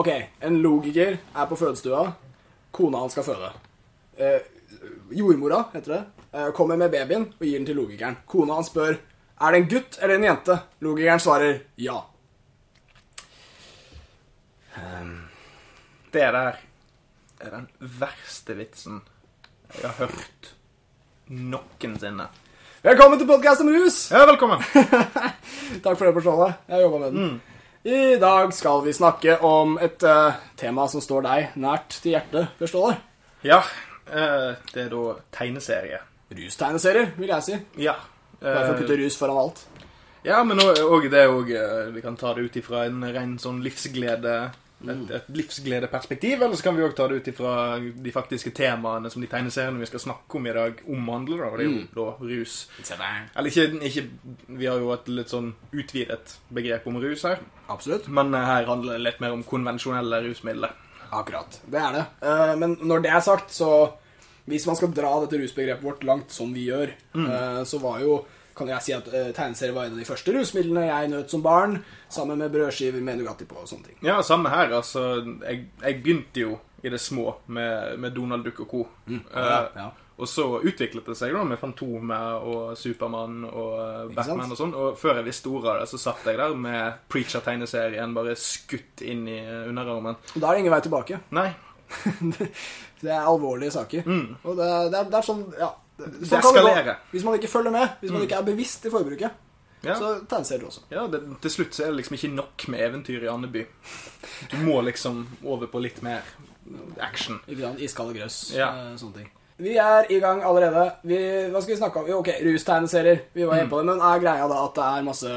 Ok, en logiker er på fødestua. Kona hans skal føde. Eh, jordmora, heter det, eh, kommer med babyen og gir den til logikeren. Kona hans spør er det en gutt eller en jente. Logikeren svarer ja. Det der er den verste vitsen jeg har hørt noensinne. Velkommen til podkast om rus! Ja, velkommen. Takk for det, Pål. Jeg jobba med den. I dag skal vi snakke om et uh, tema som står deg nært til hjertet, forstår du? Ja, Uh, det er da tegneserie. Rustegneserier, vil jeg si. Ja. For å eh, putte rus foran alt. Ja, men og, og det òg Vi kan ta det ut ifra en ren sånn livsglede et, et livsgledeperspektiv, eller så kan vi òg ta det ut ifra de faktiske temaene som de tegneseriene vi skal snakke om i dag, omhandler. da, Og det er jo da rus. Eller ikke, ikke Vi har jo et litt sånn utvidet begrep om rus her, Absolutt. men eh, her handler det litt mer om konvensjonelle rusmidler. Akkurat. Det er det. Eh, men når det er sagt, så Hvis man skal dra dette rusbegrepet vårt langt som vi gjør, mm. så var jo kan jeg si at uh, tegneserier var en av de første rusmidlene jeg nøt som barn, sammen med brødskiver med Nugatti på og sånne ting. Ja, samme her. Altså, jeg, jeg begynte jo i det små med, med Donald Duck og co. Ja, Eh, ja. Og så utviklet det seg da med Fantomet og Supermann og eh, Batman og sånn. Og før jeg visste ordet av det, så satt jeg der med Preacher-tegneserien bare skutt inn i eh, underarmen. Og da er det ingen vei tilbake. Nei, det er alvorlige saker. Og det, det, er, det er sånn Ja. Sånn kan det gå. Hvis man ikke følger med, hvis man ikke er bevisst i forbruket, Ja. så tegneserier også. Ja, det, Til slutt så er det liksom ikke nok med eventyr i Andeby. Du må liksom over på litt mer action. Ikke sant? Iskald og grøss. Ja. eh, Sånne ting. Vi er i gang allerede. Vi, hva skal vi snakke om? Jo, Ok, rustegneserier. Vi var inne på det, men er greia da at det er masse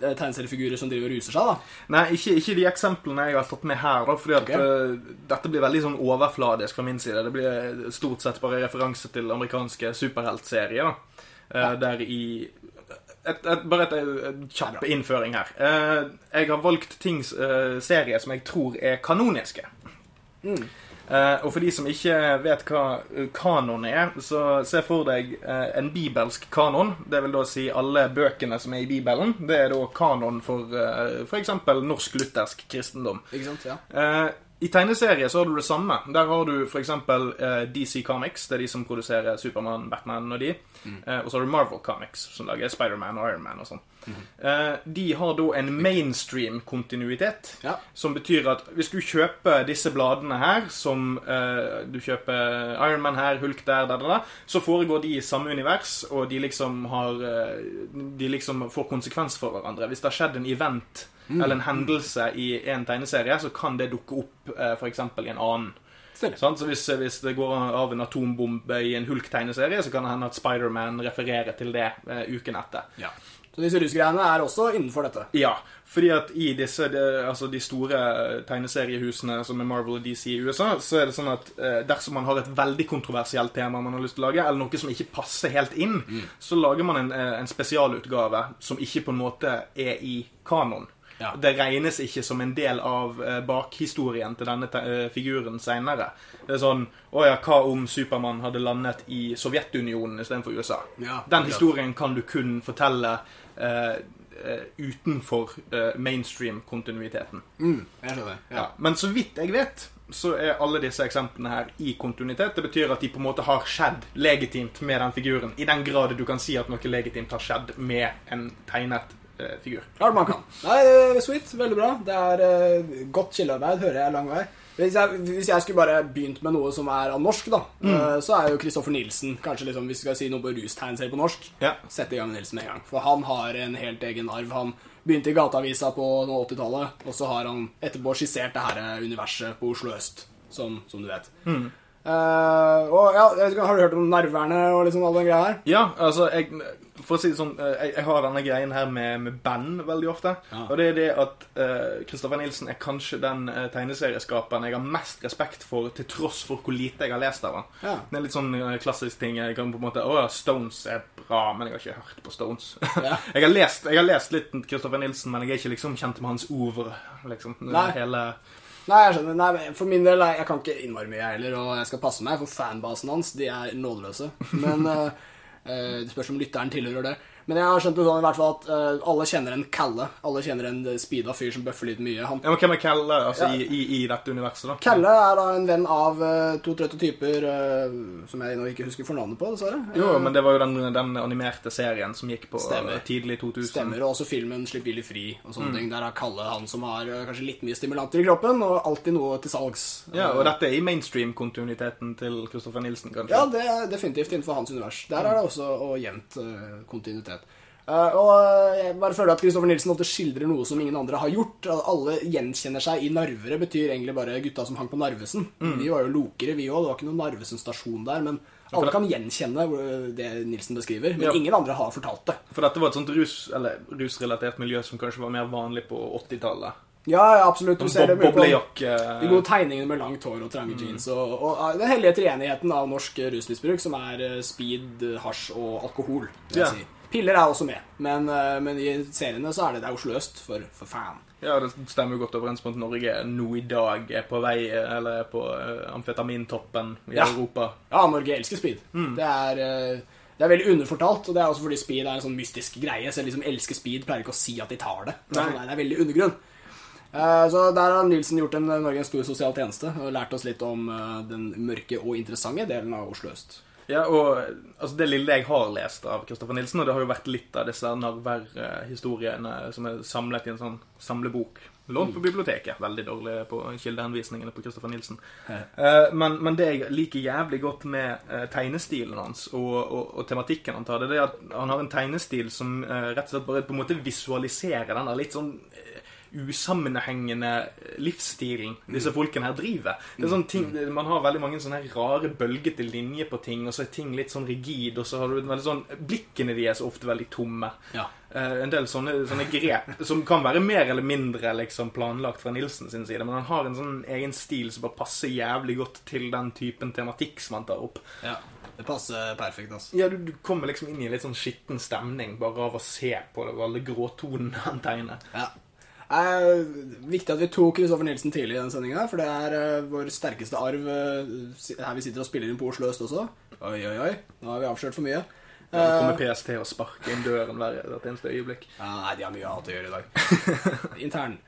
tegneseriefigurer som driver og ruser seg, da? Nei, ikke, ikke de eksemplene jeg har tatt med her, da, fordi at okay. eh, dette blir veldig sånn overfladisk fra min side. Det blir stort sett bare referanse til amerikanske superheltserier, da. Ja. Der i et, et, Bare et, et kjapp innføring her. Eh, jeg har valgt ting, eh, serier som jeg tror er kanoniske. Eh, og for de som ikke vet hva eh, kanon er, så se for deg uh, en bibelsk kanon. Det vil da si alle bøkene som er i Bibelen. Det er da kanon for uh, f.eks. norsk-luthersk kristendom. Ikke sant? Ja. Eh, I tegneserier så har du det samme. Der har du f.eks. Eh, DC Comics. Det er de som produserer Supermann, Batman og de. Eh, og så har du Marvel Comics, som lager Spiderman og Iron Man og sånn. Eh, de har da en mainstream-kontinuitet. Ja. Som betyr at hvis du kjøper disse bladene her, som eh, du kjøper Iron Man her, Hulk der, der, der, der, så foregår de i samme univers, og de liksom har eh, De liksom får konsekvens for hverandre. Hvis det har skjedd en event eller en hendelse i en tegneserie, så kan det dukke opp eh, f.eks. i en annen. Sånn? Så hvis, hvis det går av en atombombe i en Hulk-tegneserie, så kan det hende at Spiderman refererer til det eh, uken etter. ja. Så disse rusgreiene er også innenfor dette. Ja, fordi at i disse de, altså de store tegneseriehusene som er Marvel og DC i USA, så er det sånn at eh, dersom man har et veldig kontroversielt tema man har lyst til å lage, eller noe som ikke passer helt inn, så lager man en, eh, en spesialutgave som ikke på en måte er i kanon. Ja. Det regnes ikke som en del av eh, bakhistorien til denne eh, figuren seinere. Det er sånn Å ja, hva om Supermann hadde landet i Sovjetunionen istedenfor USA? Ja, Den historien kan du kun fortelle eh, utenfor eh, mainstream-kontinuiteten. Mm, jeg skjønner. Ja. Ja. Men så vidt jeg vet, så er alle disse eksemplene her i kontinuitet. Det betyr at de på en måte har skjedd legitimt med den figuren. I den grad du kan si at noe legitimt har skjedd med en tegnet figur. Klart man kan. Nei, eh, sweet. Veldig bra. Det er uh, godt kildearbeid, hører jeg lang vei. Hvis jeg, hvis jeg skulle bare begynt med noe som er av norsk, da, eh, så er jo Kristoffer Nilsen kanskje liksom, Hvis vi skal si noe på rustegneserie på norsk, Ja. sett i gang med Nilsen med en gang. For han har en helt egen arv. Han begynte i Gateavisa på nå 80-tallet, og så har han etterpå skissert det her eh, universet på Oslo øst, som, som du vet. Eh, og ja, ikke, Har du hørt om nerverne og liksom all den greia her? Ja, altså jeg, For å si det sånn, eh, jeg, jeg har denne greien her med, med band veldig ofte. Ja. Og det er det at Kristoffer Nilsen er kanskje den uh, tegneserieskaperen jeg har mest respekt for, til tross for hvor lite jeg har lest av han. Ja. Det er litt sånn eh, klassisk ting. Jeg kan på en måte Å ja, Stones er bra, men jeg har ikke hørt på Stones. Ja. jeg, har lest, jeg har lest litt Kristoffer Nilsen, men jeg er ikke liksom kjent med hans over. Liksom, Nei. Hele Nei, jeg skjønner. Nei, For min del, jeg kan ikke innmari mye, heller, og jeg skal passe meg, for fanbasen hans de er nådeløse. Men eh, Det spørs om lytteren tilhører det. Men jeg har skjønt det sånn i hvert fall at eh, alle kjenner en Kalle. Alle kjenner en eh, speeda fyr som bøffer litt mye. Han Ja, men Hvem er Kalle altså, i, i, i dette universet, da? Kalle er da en venn av eh, to trøtte typer eh, som jeg nå ikke husker fornavnet på, dessverre. Jo, Eh, men det var jo den, den animerte serien som gikk på Stemmer. eh, tidlig 2000. Stemmer, og også filmen 'Slipp Willy fri' og Mm. sånne ting. Der er Kalle han som har eh, kanskje litt mye stimulanter i kroppen, og alltid noe til salgs. Ja, og dette er i mainstream-kontinuiteten til Christopher Nilsen, kanskje? Ja, det er definitivt innenfor hans univers. Der er det også og jevnt eh, kontinuitet. Eh, og eh, jeg bare føler at Kristoffer Nilsen ofte skildrer noe som ingen andre har gjort. At Alle gjenkjenner seg i Narvere, betyr egentlig bare gutta som hang på Narvesen. Vi var jo lokere, vi òg. Det var ikke noen Narvesen-stasjon der. Men alle kan gjenkjenne eh, det Nilsen beskriver. Men Ja. ingen andre har fortalt det. For dette var et sånt rus, eller rusrelatert miljø som kanskje var mer vanlig på 80-tallet. Ja, ja, absolutt. Du ser det mye på de gode tegningene med langt hår og trange jeans. Og, og den hellige treenigheten av norsk rusmisbruk, som er speed, hasj og alkohol. vil jeg Ja. si. Piller er også med, men, eh, men i seriene så er det, det er Oslo øst, for, for faen. Ja, det stemmer jo godt overens med at Norge nå i dag er på vei, eller er på eh, amfetamintoppen i Ja. Europa. Ja, Norge elsker speed. Det, er, eh, det er veldig underfortalt, og det er også fordi speed er en sånn mystisk greie. Selv de som elsker speed, pleier ikke å si at de tar det. Det er, sånn, det er veldig undergrunn. Så der har Nilsen gjort en, Norge en stor sosial tjeneste og lært oss litt om den mørke og interessante delen av Oslo øst. Ja, og altså, Det lille jeg har lest av Kristoffer Nilsen, og det har jo vært litt av disse Narver-historiene som er samlet i en sånn samlebok. Lånt på biblioteket. Veldig dårlig på kildehenvisningene på Kristoffer Nilsen. Eh, men, men det jeg liker jævlig godt med eh, tegnestilen hans og, og, og tematikken han tar, det er at han har en tegnestil som eh, rett og slett bare på en måte visualiserer den litt sånn usammenhengende livsstilen disse folkene her driver. Det er sånn ting, Man har veldig mange sånne rare, bølgete linjer på ting, og så er ting litt sånn rigid, og så har du veldig sånn Blikkene deres er ofte veldig tomme. Ja. Uh, en del sånne, sånne grep som kan være mer eller mindre liksom planlagt fra Nilsen sin side, men han har en sånn egen stil som bare passer jævlig godt til den typen tematikk som han tar opp. Ja, det passer perfekt, altså. Ja, du, du kommer liksom inn i en litt sånn skitten stemning bare av å se på det, alle gråtonene han tegner. Ja. Eh, viktig at vi tok Kristoffer Nilsen tidlig i den sendinga, for det er eh, vår sterkeste arv eh, her vi sitter og spiller inn på Oslo øst også. Oi, oi, oi. Nå har vi avslørt for mye. Ja, nå kommer Eh, PST og sparker inn døren hver hvert eneste øyeblikk. ja, nei, de har mye annet å gjøre i dag. Intern.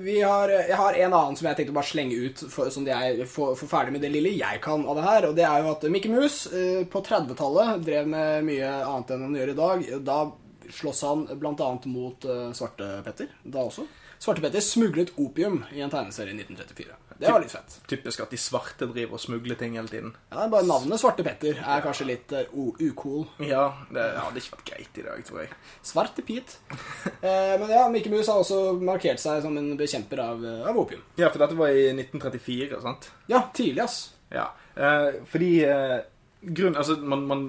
Vi har, jeg har en annen som jeg tenkte å bare slenge ut, for, sånn at jeg får, får ferdig med det lille jeg kan av det her. Og det er jo at Mikke Mus på 30-tallet drev med mye annet enn han gjør i dag. Da slåss han bl.a. mot uh, Svarte-Petter. Da også. Svarte-Petter smuglet opium i en tegneserie i 1934. Det var litt fett. Typisk at de svarte driver og smugler ting hele tiden. Ja, bare Navnet Svarte-Petter er kanskje litt uh, ucool. Ja, det hadde ikke vært greit i dag, tror jeg. Svarte Pete. Eh, men ja, Mikke Mus har også markert seg som en bekjemper av, eh, av opium. Ja, for dette var i 1934, sant? Ja, tidlig, ass. Ja, eh, fordi eh, grunn, altså, man, man,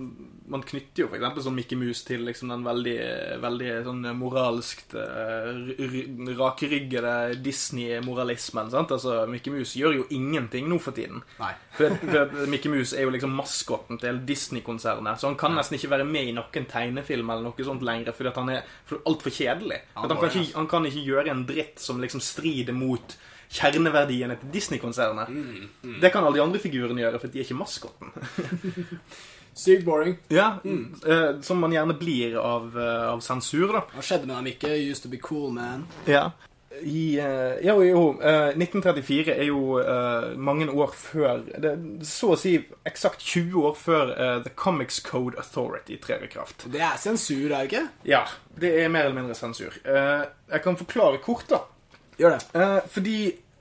man knytter jo eksempel sånn Mickey Mouse til liksom den veldig, veldig sånn moralsk eh, rakryggede Disney-moralismen? Altså, Mickey Mouse gjør jo ingenting nå for tiden. Nei. For, for Mickey Mouse er jo liksom maskotten til Disney-konsernet, så han kan nesten ikke være med i noen tegnefilm eller noe sånt lenger, fordi han er for- altfor kjedelig. Han, han, kan ikke, han kan ikke gjøre en dritt som liksom strider mot kjerneverdiene til Disney-konsernet. Mm, Det kan alle de andre figurene gjøre, for de er ikke maskotten. Sykt boring. Ja, eh, Som man gjerne blir av, eh, av sensur, da. Hva skjedde med dem ikke? Used to be cool, man. Ja. I, uh, jo, jo, eh, 1934 er jo mange år før det, Så å si eksakt 20 år før The Comics Code Authority trer i kraft. Det er sensur, er det ikke? Ja, det er mer eller mindre sensur. Jeg kan forklare kort, da. Gjør det. Eh, fordi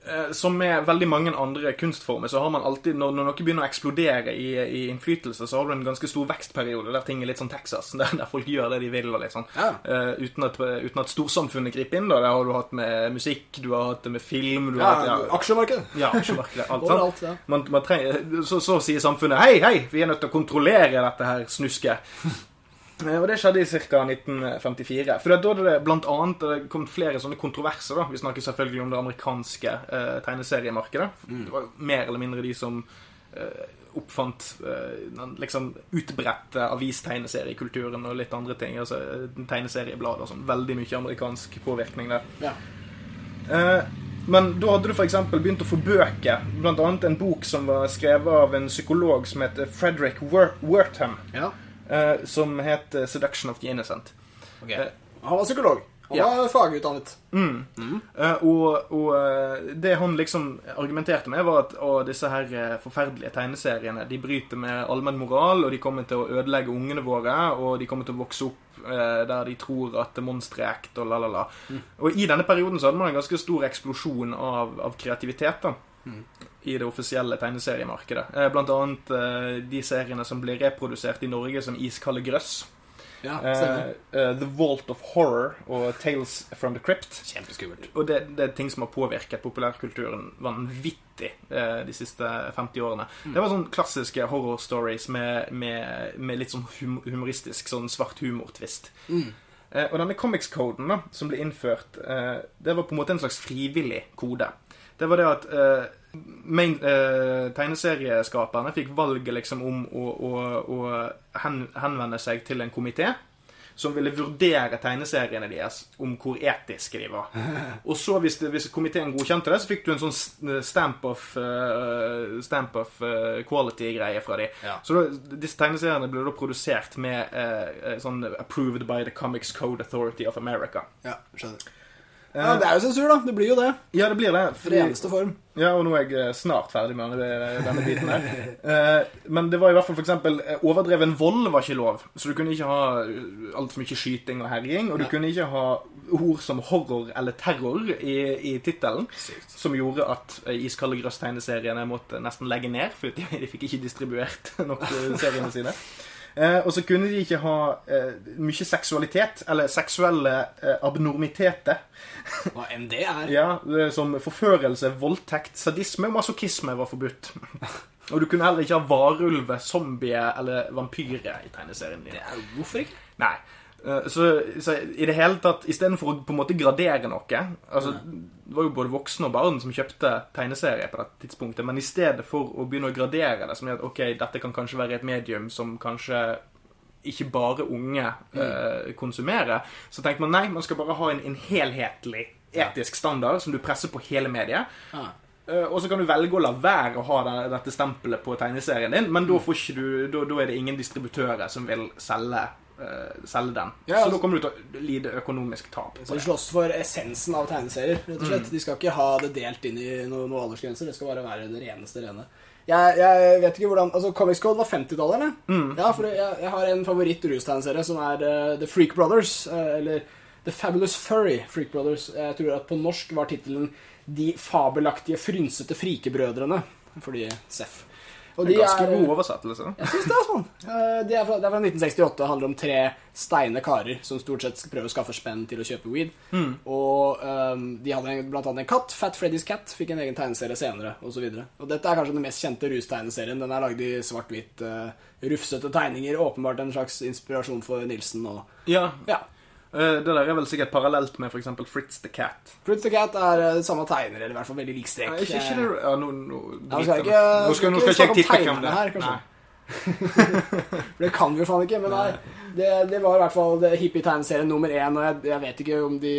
eh, som med veldig mange andre kunstformer, så har man alltid, når, når noe begynner å eksplodere i, i innflytelse, så har du en ganske stor vekstperiode der ting er litt sånn Texas, der, der folk gjør det de vil. og litt sånn. Ja. Uh, uten, at, uten at storsamfunnet griper inn. da, Det har du hatt med musikk, du har hatt det med film du Ja, har hatt, Aksjemarkedet. ja, aksjemarkedet, alt sant? Overalt, ja. Man, man trenger, så, så sier samfunnet Hei, hei, vi er nødt til å kontrollere dette her snusket. Eh, Og det skjedde i ca. 1954. For da hadde det blant annet det kom flere sånne kontroverser. da. Vi snakker selvfølgelig om det amerikanske eh, tegneseriemarkedet. Det var mer eller mindre de som eh, oppfant eh, den liksom utbredte avistegneseriekulturen og litt andre ting. altså eh, Tegneserieblad og sånn. Veldig mye amerikansk påvirkning der. Ja. Eh, men da hadde du f.eks. begynt å få bøker, blant annet en bok som var skrevet av en psykolog som heter Frederick Wor- Wertham. ja. Eh, som het eh, 'Seduction of the Innocent'. Okay. Eh, Han var psykolog. Han Ja. var fagutdannet. Eh, og og eh, det han liksom argumenterte med, var at å, disse her forferdelige tegneseriene de bryter med allmenn moral, og de kommer til å ødelegge ungene våre, og de kommer til å vokse opp der de tror at monstre er ekte, og la, la, la. Og i denne perioden så hadde man en ganske stor eksplosjon av, av kreativitet, da. I det offisielle tegneseriemarkedet. Eh, Blant annet eh, de seriene som blir reprodusert i Norge som Iskalde grøss. Ja, Eh, The Vault of Horror og Tales from the Crypt. Kjempeskummelt. Og det, det er ting som har påvirket populærkulturen vanvittig de siste 50 årene. Det var sånn klassiske horror stories med, med, med litt sånn hum humoristisk sånn svart humor-twist. Eh, og denne comics-koden som ble innført, det var på en måte en slags frivillig kode. Det var det at main, eh, tegneserieskaperne fikk valget liksom om å, å, å hen, henvende seg til en komité som ville vurdere tegneseriene deres om hvor etiske de var. Og så, hvis, det, hvis komiteen godkjente det, så fikk du en sånn stamp of, uh, stamp of eh, quality-greie fra dem. Ja. Så da, disse tegneseriene ble da produsert med uh, sånn 'approved by the Comics Code Authority of America'. Ja, skjønner. Ja, det er jo sensur, da. Det blir jo det. Ja, det blir det. For eneste form. Ja, og nå er jeg eh, snart ferdig med denne, biten her. Eh, men det var i hvert fall eksempel eh, Overdreven vold var ikke lov. Så du kunne ikke ha altfor mye skyting og herjing. Og du ja. kunne ikke ha ord som horror eller terror i, i tittelen. Som gjorde at Iskalde grøss-tegneseriene måtte nesten legge ned. For de, fikk ikke distribuert nok seriene sine. Eh, og så kunne de ikke ha eh, mye seksualitet, eller seksuelle eh, abnormiteter. Hva enn det er. Ja, det er som forførelse, voldtekt, sadisme og masochisme var forbudt. Og du kunne heller ikke ha varulver, zombier eller vampyrer i tegneserien din. Det er jo- Hvorfor ikke? Nei. Eh, Så, så i det hele tatt, istedenfor å på en måte gradere noe altså, Det var jo både voksne og barn som kjøpte tegneserier på dette tidspunktet, men i stedet for å begynne å gradere det som er at ok, dette kan kanskje være et medium som kanskje ikke bare unge eh, konsumerer, så tenkte man nei, man skal bare ha en, en helhetlig etisk standard som du presser på hele mediet. Ah. Og så kan du velge å la være å ha det, dette stempelet på tegneserien din, men da, får ikke du, da, da er det ingen distributører som vil selge, selge den. Ja, så altså- da kommer du til å lide økonomisk tap. Så de slåss for essensen av tegneserier, rett og slett. De skal ikke ha det delt inn i noen noe aldersgrenser. Det skal bare være det reneste rene. Jeg, jeg vet ikke hvordan Altså, Comics Code var 50-tallet, eller? Ja, for jeg, jeg har en favoritt-rustegneserie som er uh, The Freak Brothers. Uh, eller The Fabulous Furry Freak Brothers. Jeg tror at på norsk var tittelen De fabelaktige, frynsete frikebrødrene. Fordi Seff. Og En ganske er- god oversettelse. jeg synes det, altså. Eh, Det er fra, det er fra 1968. Det handler om tre steine karer som stort sett prøver å skaffe spenn til å kjøpe weed. Og um, de hadde en, blant annet en katt. Fat Freddy's Cat fikk en egen tegneserie senere, osv. Og, og dette er kanskje den mest kjente rustegneserien. Den er lagd i svart-hvitt, uh, rufsete tegninger. Åpenbart en slags inspirasjon for Nilsen. Og, Ja, ja. Eh, Det der er vel sikkert parallelt med f.eks. Fritz the Cat. Fritz the Cat er eh, samme tegner, eller i hvert fall veldig lik strek. Nei, ikke, ikke det ja, nå, no, Ja, nå, skal ikke- nå skal, nå skal ikke jeg snakke om tippe hvem det her, er. kanskje. For det kan vi jo faen ikke. Men nei, det, det var i hvert fall hippie-tegneserien nummer én. Og jeg, jeg vet ikke om de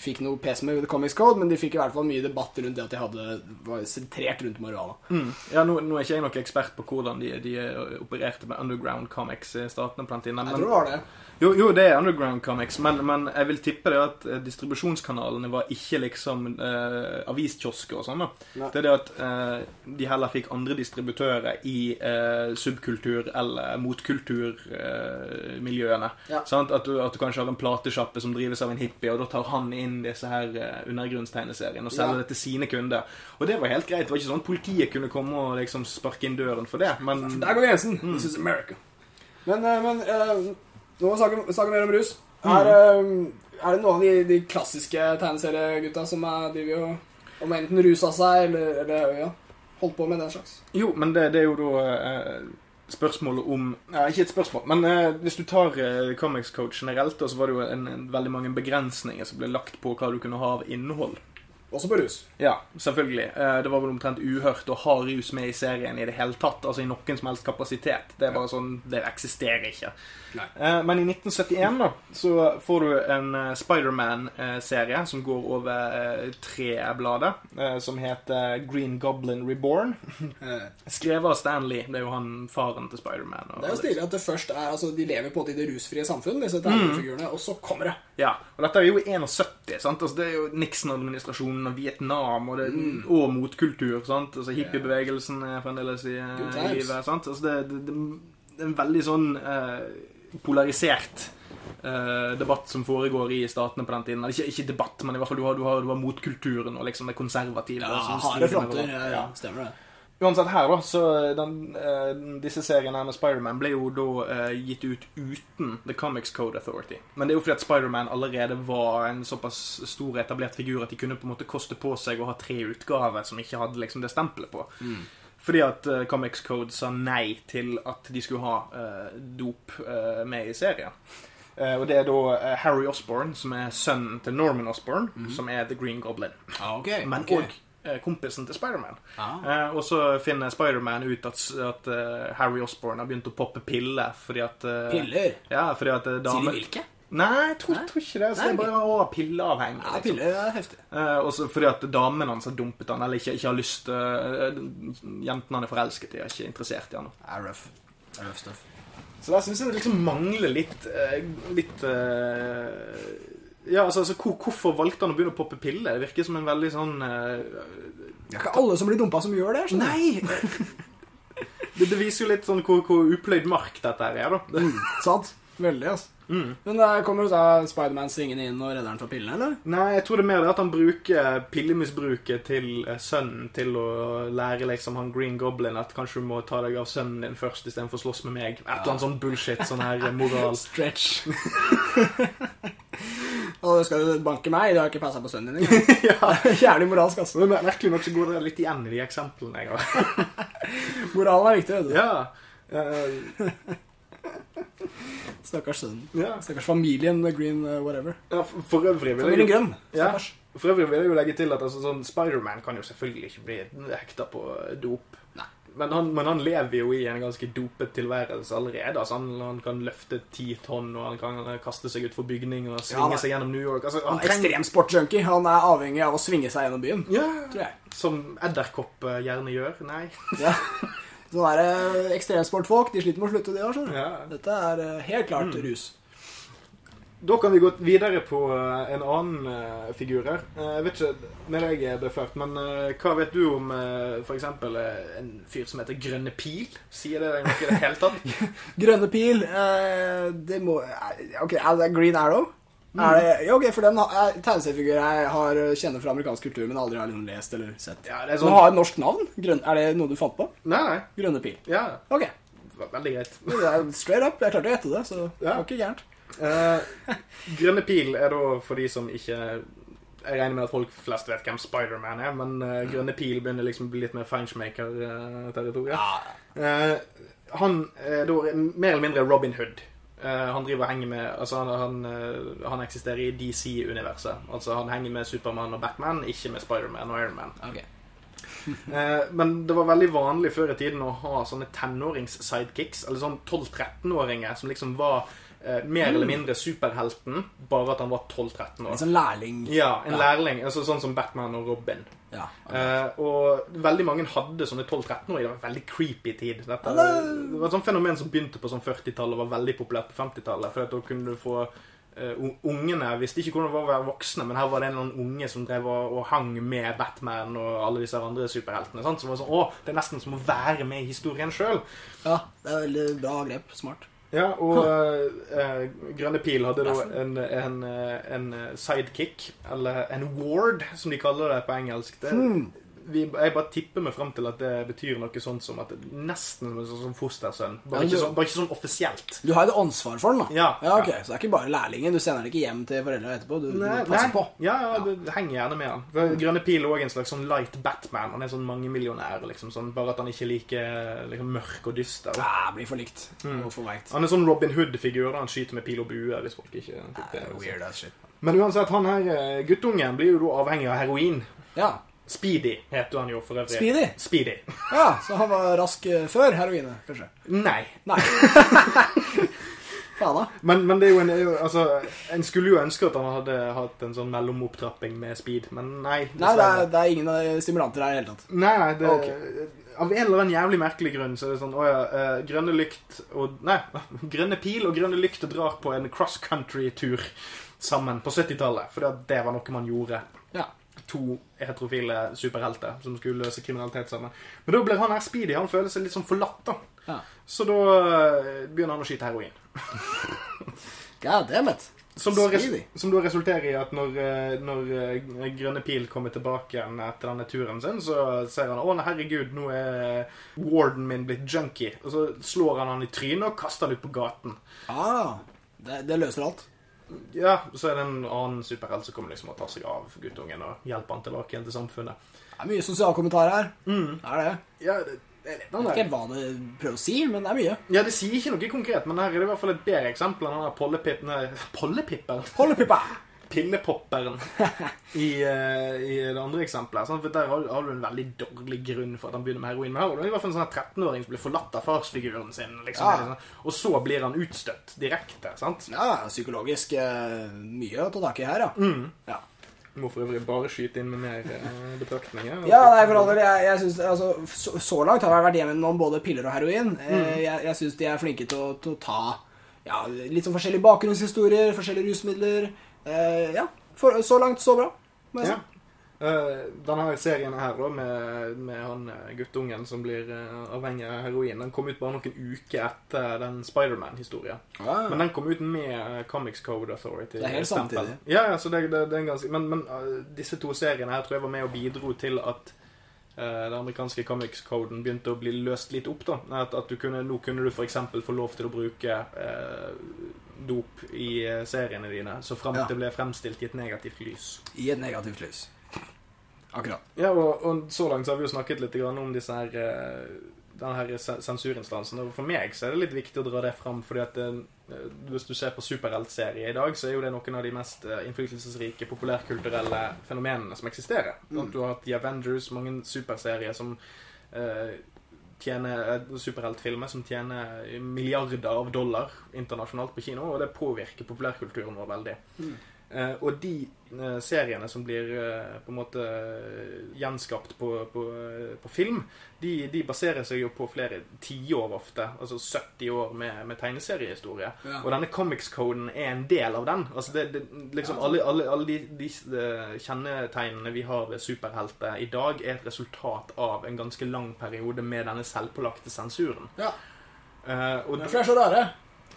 fikk noe pes med The Comics Code, men de fikk i hvert fall mye debatt rundt det at de hadde var sentrert rundt marihuana. Mm. Ja, nå, nå er ikke jeg noen ekspert på hvordan de, de opererte med underground comics i statene på den tiden. Jeg tror det var det. Jo, jo, det er underground comics, men, men jeg vil tippe det at eh, distribusjonskanalene var ikke liksom eh, aviskiosker og sånn. da. Det er det at eh, de heller fikk andre distributører i eh, subkultur- eller motkulturmiljøene. Ja. Sant? At, du, at du kanskje har en platesjappe som drives av en hippie, og da tar han inn disse her eh, undergrunnstegneseriene og selge Ja. det til sine kunder. Og det var helt greit. Det var ikke sånn at politiet kunne komme og liksom sparke inn døren for det. Men Der går grensen. This is America. Men, eh, men eh, nå må vi snakke, mer om rus. Er, eh, er det noen av de, de klassiske tegneseriegutta som er, driver og om enten rusa seg eller, eller ja, holdt på med den slags? Jo, men det, det er jo da spørsmålet om ja, Ikke et spørsmål, men eh, hvis du tar eh, Comics Coach generelt, så var det jo en, en, veldig mange begrensninger som ble lagt på hva du kunne ha av innhold. Også på rus. Ja, selvfølgelig. Eh, Det var vel omtrent uhørt å ha rus med i serien i det hele tatt. Altså i noen som helst kapasitet. Det er bare sånn, det eksisterer ikke. Nei. Eh, Men i 1971 da, så får du en eh, Spiderman-serie som går over tre blader, som heter Green Goblin Reborn. Skrevet av Stanley. Det er jo han faren til Spiderman. Det er jo stilig at det først er Altså, de lever på det i det rusfrie samfunn, disse tegnefigurene, og så kommer det. Ja, og dette er jo i 71, sant? Altså, det er jo Nixon-administrasjonen og Vietnam og, det, og motkultur, sant? Altså, hippiebevegelsen er fremdeles i, i livet, sant? Altså, det, det, det, er en veldig sånn eh, polarisert eh, debatt som foregår i statene på den tiden. Ikke, ikke debatt, men i hvert fall du har, du har, du har motkulturen og liksom det konservative. Ja, harde med fronter. Ja, ja, stemmer det. Uansett her, da, så den, eh, disse seriene her med Spiderman ble jo da eh, gitt ut uten The Comics Code Authority. Men det er jo fordi at Spiderman allerede var en såpass stor etablert figur at de kunne på en måte koste på seg å ha tre utgaver som ikke hadde liksom det stempelet på. Fordi at uh, Comics Code sa nei til at de skulle ha uh, dop uh, med i serien. Eh, og det er da eh, Harry Osborn, som er sønnen til Norman Osborn, som er The Green Goblin. Ah, ok. Men òg kompisen til Spiderman. Ah. Eh, og så finner Spiderman ut at, at uh, Harry Osborn har begynt å poppe piller fordi at uh, Piller? Ja, fordi at damer... Sier de hvilke? Nei, jeg tror, tror ikke det. Så Nei, det er bare å, pilleavhengig. Ja, liksom. piller er heftig. Eh, og så fordi at damene hans har dumpet han, eller ikke, ikke har lyst uh, Jentene han er forelsket i, er ikke interessert i han. Det er rough. Det er rough stuff. Så der syns jeg det liksom mangler litt eh, Litt eh, Ja, altså, altså hvor, Hvorfor valgte han å begynne å poppe piller? Det virker som en veldig sånn uh, Det er ikke alle som blir dumpa, som gjør det. Sånn. Nei! det, det viser jo litt sånn hvor, hvor upløyd mark dette her er, da. Mm, sant? Veldig, altså. Mm. Men da kommer jo da Spiderman svingende inn og redder han fra pillene, eller? Nei, jeg tror det er mer det at han bruker pillemisbruket til eh, sønnen til å lære liksom han Green Goblin at kanskje du må ta deg av sønnen din først istedenfor å slåss med meg. Et eller annet sånn bullshit, sånn her moral. Stretch. Og skal du banke meg? Du har ikke passa på sønnen din engang. ja. Jævlig moralsk, altså. Men merkelig nok så går det litt igjen i de eksemplene jeg har. Moralen er viktig. vet du. ja. Uh... Stakkars sønnen. ja. Stakkars familien Green uh, whatever. ja. For, for øvrig vil Familien jeg Grønn. Grønn. Ja. Stakkars. For øvrig vil jeg jo legge til at altså, sånn, Spiderman kan jo selvfølgelig ikke bli hekta på dop. Men han, men han lever jo i en ganske dopet tilværelse allerede. Altså, han, han kan løfte ti tonn, og han kan kaste seg utfor bygninger og svinge Ja, seg gjennom New York. Altså, Han han er trenger ekstrem sportsjunkie. Han er avhengig av å svinge seg gjennom byen. ja, Tror jeg. Som edderkopp gjerne gjør. Nei. Ja. Sånne eh, ekstremsportfolk de sliter med å slutte, de òg. Ja. Dette er eh, helt klart Mm. rus. Da kan vi gå videre på eh, en annen uh, figur her. Eh, Jeg vet ikke med jeg ble født, men uh, hva vet du om uh, f.eks. en fyr som heter Grønne Pil? Sier det deg noe i det hele tatt? Grønne pil Det må Ok, er det Green Arrow? Er det, ja, ok, for den er tegneseriefigur jeg har kjenner fra amerikansk kultur, men aldri har liksom lest eller sett. Ja, det er sånn... den har et norsk navn? Grøn, er det noe du fant på? Nei, nei. Grønne pil. Ja, Ok. veldig greit. Straight up. Jeg klarte å gjette det, så det var ikke gærent. Eh, grønne pil er da for de som ikke Jeg regner med at folk flest vet hvem Spiderman er, men eh, Grønne pil begynner liksom å bli litt mer Feinschmaker-territoriet. Eh, han er da mer eller mindre Robin Hood. Eh, han driver og henger med Altså, han, han, eh, han eksisterer i DC-universet. Altså, han henger med Supermann og Batman, ikke med Spiderman og Iron Man. Ok. Eh, men det var veldig vanlig før i tiden å ha sånne tenårings-sidekicks, eller sånn 12-13-åringer som liksom var eh, mer eller mindre superhelten, bare at han var 12-13 år. En sånn lærling. Ja, en Ja. lærling, altså sånn som Batman og Robin. Ja. Eh, og veldig mange hadde sånne 12-13-åringer. Det var en veldig creepy tid. Dette, det- det var et sånt fenomen som begynte på sånn 40-tallet og var veldig populært på 50-tallet. For da kunne du få Uh, un- Ungene visste ikke hvordan det var å være voksne, men her var det en unge som drev og, og hang med Batman og alle disse andre superheltene. Sant? Som var sånn Å, det er nesten som å være med i historien sjøl. ja, det er veldig bra grep. Smart. Ja, og eh, Grønne Pil hadde da en, en, eh, en sidekick, eller en ward, som de kaller det på engelsk. Det, Hmm. Vi, jeg bare tipper meg fram til at det betyr noe sånt som at det nesten som sånn fostersønn. Bare, Ja, ikke sånn, bare ikke sånn offisielt. Du har jo et ansvar for den, da. Ja, Ja, ok, Så det er ikke bare lærlingen. Du sender den ikke hjem til foreldra etterpå. Du, du passer på. Ja, ja, du henger gjerne med han. For Grønne Pil er òg en slags sånn light Batman. Han er sånn mangemillionær, liksom. Sånn, bare at han ikke er like liksom, mørk og dyster. Ja, blir for likt. Mm. For. Han er sånn Robin Hood-figur. Han skyter med pil og bue, hvis folk ikke fikk det. Weird shit. Men uansett, han her eh, guttungen blir jo da avhengig av heroin. Ja. Speedy heter han jo for øvrig. Speedy? Speedy. ja, så han var rask eh, før heroinet, kanskje? Nei. Nei. Faen, da. Men, men det er jo en altså, En skulle jo ønske at han hadde hatt en sånn mellomopptrapping med speed, men nei. Nei, det er, det er ingen stimulanter her i det hele tatt. Nei, nei, det, okay. Av en eller annen jævlig merkelig grunn så er det sånn Å ja, eh, grønne lykt og Nei, grønne pil og grønne lykt drar på en cross country-tur sammen på 70-tallet. For det var noe man gjorde. Ja. To heterofile superhelter som skulle løse kriminalitet sammen. Men da blir han her speedy. Han føler seg litt sånn forlatt, da. Ja. Så da eh, begynner han å skyte heroin. God damn it. Som da, Speedy. som da resulterer i at når, eh, når eh, Grønne Pil kommer tilbake igjen etter denne turen sin, så ser han 'Å, herregud, nå er warden min blitt junkie'. Og så slår han han i trynet og kaster han ut på gaten. Ah, det, det løser alt. Ja, Så er det en annen superhelt som kommer liksom og tar seg av guttungen og hjelper han tilbake igjen til samfunnet. Det er mye sosialkommentar her. Mm. Det er det. Ja, det, det er litt Jeg vet ikke hva det prøver å si, men det er mye. Ja, det sier ikke noe konkret, men her er det i hvert fall et bedre eksempel enn den der pollepippen Pollepippen? Pillepopperen i, eh, i det andre eksempelet. Sant? For Der har, har du en veldig dårlig grunn for at han begynner med heroin. Men her har du i hvert fall en sånn 13-åring som blir forlatt av farsfiguren sin. Liksom, Ja. liksom. Og så blir han utstøtt direkte. sant? Ja, psykologisk eh, mye å ta tak i her, ja. Mm. Ja, Må for øvrig bare skyte inn med mer eh, betraktninger. ja nei, for all jeg, jeg synes, altså, så, så langt har jeg vært hjemme med både piller og heroin. Eh, Jeg, jeg syns de er flinke til å, til å ta ja, litt sånn forskjellige bakgrunnshistorier, forskjellige rusmidler. Eh, ja, for, så langt så bra. Må jeg Ja. si. Eh, denne serien her da, med, med han eh, guttungen som blir uh, avhengig av heroin, den kom ut bare noen uker etter den Spiderman-historien. Ja, Men den kom ut med Comics Code Authority. Det er helt samtidig. Ja, ja, så det, det, det er en ganske Men, men uh, disse to seriene her tror jeg var med og bidro til at den amerikanske comics-coden begynte å bli løst litt opp. da At, at du kunne, Nå kunne du f.eks. få lov til å bruke dop i eh, seriene dine, så fram Ja. til det ble fremstilt i et negativt lys. I et negativt lys. Akkurat. Ja, og, og så langt så har vi jo snakket litt grann om disse her eh, denne her sensurinstansen. Og for meg så er det litt viktig å dra det fram, fordi at det, hvis du ser på superheltserier i dag, så er jo det noen av de mest eh, innflytelsesrike populærkulturelle fenomenene som eksisterer. Mm. Du har hatt The Avengers, mange superserier som eh, tjener eh, superheltfilmer som tjener milliarder av dollar internasjonalt på kino, og det påvirker populærkulturen vår veldig. Mm. Eh, og de eh, seriene som blir eh, på en måte gjenskapt på, på, på film, de, de baserer seg jo på flere tiår ofte. Altså 70 år med, med tegneseriehistorie. Ja. Og denne comics-coden er en del av den. Altså det, det, liksom Ja, alle, alle, alle de, de kjennetegnene vi har ved superhelter i dag, er et resultat av en ganske lang periode med denne selvpålagte sensuren. Ja. Uh, og, Derfor er så rare.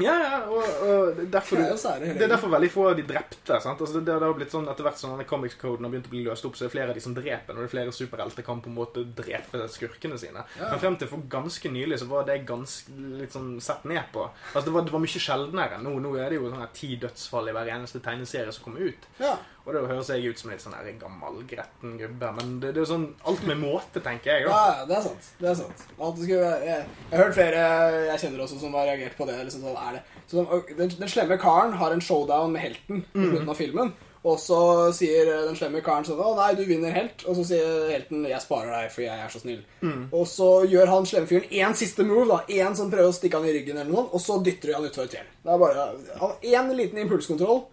Ja, ja, og, og derfor Det er det er derfor veldig få av de drepte. sant? Altså det, det har blitt sånn Etter hvert som sånn, comics-koden har begynt å bli løst opp, så er det flere av de som dreper. Når det er flere superhelter kan på en måte drepe skurkene sine. Ja. Men frem til for ganske nylig så var det ganske litt sånn sett ned på. Altså Det var, det var mye sjeldnere. Nå, nå er det jo sånn her ti dødsfall i hver eneste tegneserie som kommer ut. Ja. Og det høres jeg ut som litt sånn her gammel, gretten gubbe. Men det, det er jo sånn alt med måte, tenker jeg. Ja, ja, det er sant. Det er sant. Skulle, jeg, har hørt flere jeg kjenner også som har reagert på det. Liksom, sånn, er det. Så, den, den slemme karen har en showdown med helten på slutten av filmen. Og så sier den slemme karen sånn 'Å nei, du vinner helt.' Og så sier helten 'Jeg sparer deg, for jeg er så snill'. Og så gjør han slemme fyren én siste move, da. Én som prøver å stikke han i ryggen, eller noe, og så dytter de han utfor et fjell. Det er bare Én liten impulskontroll.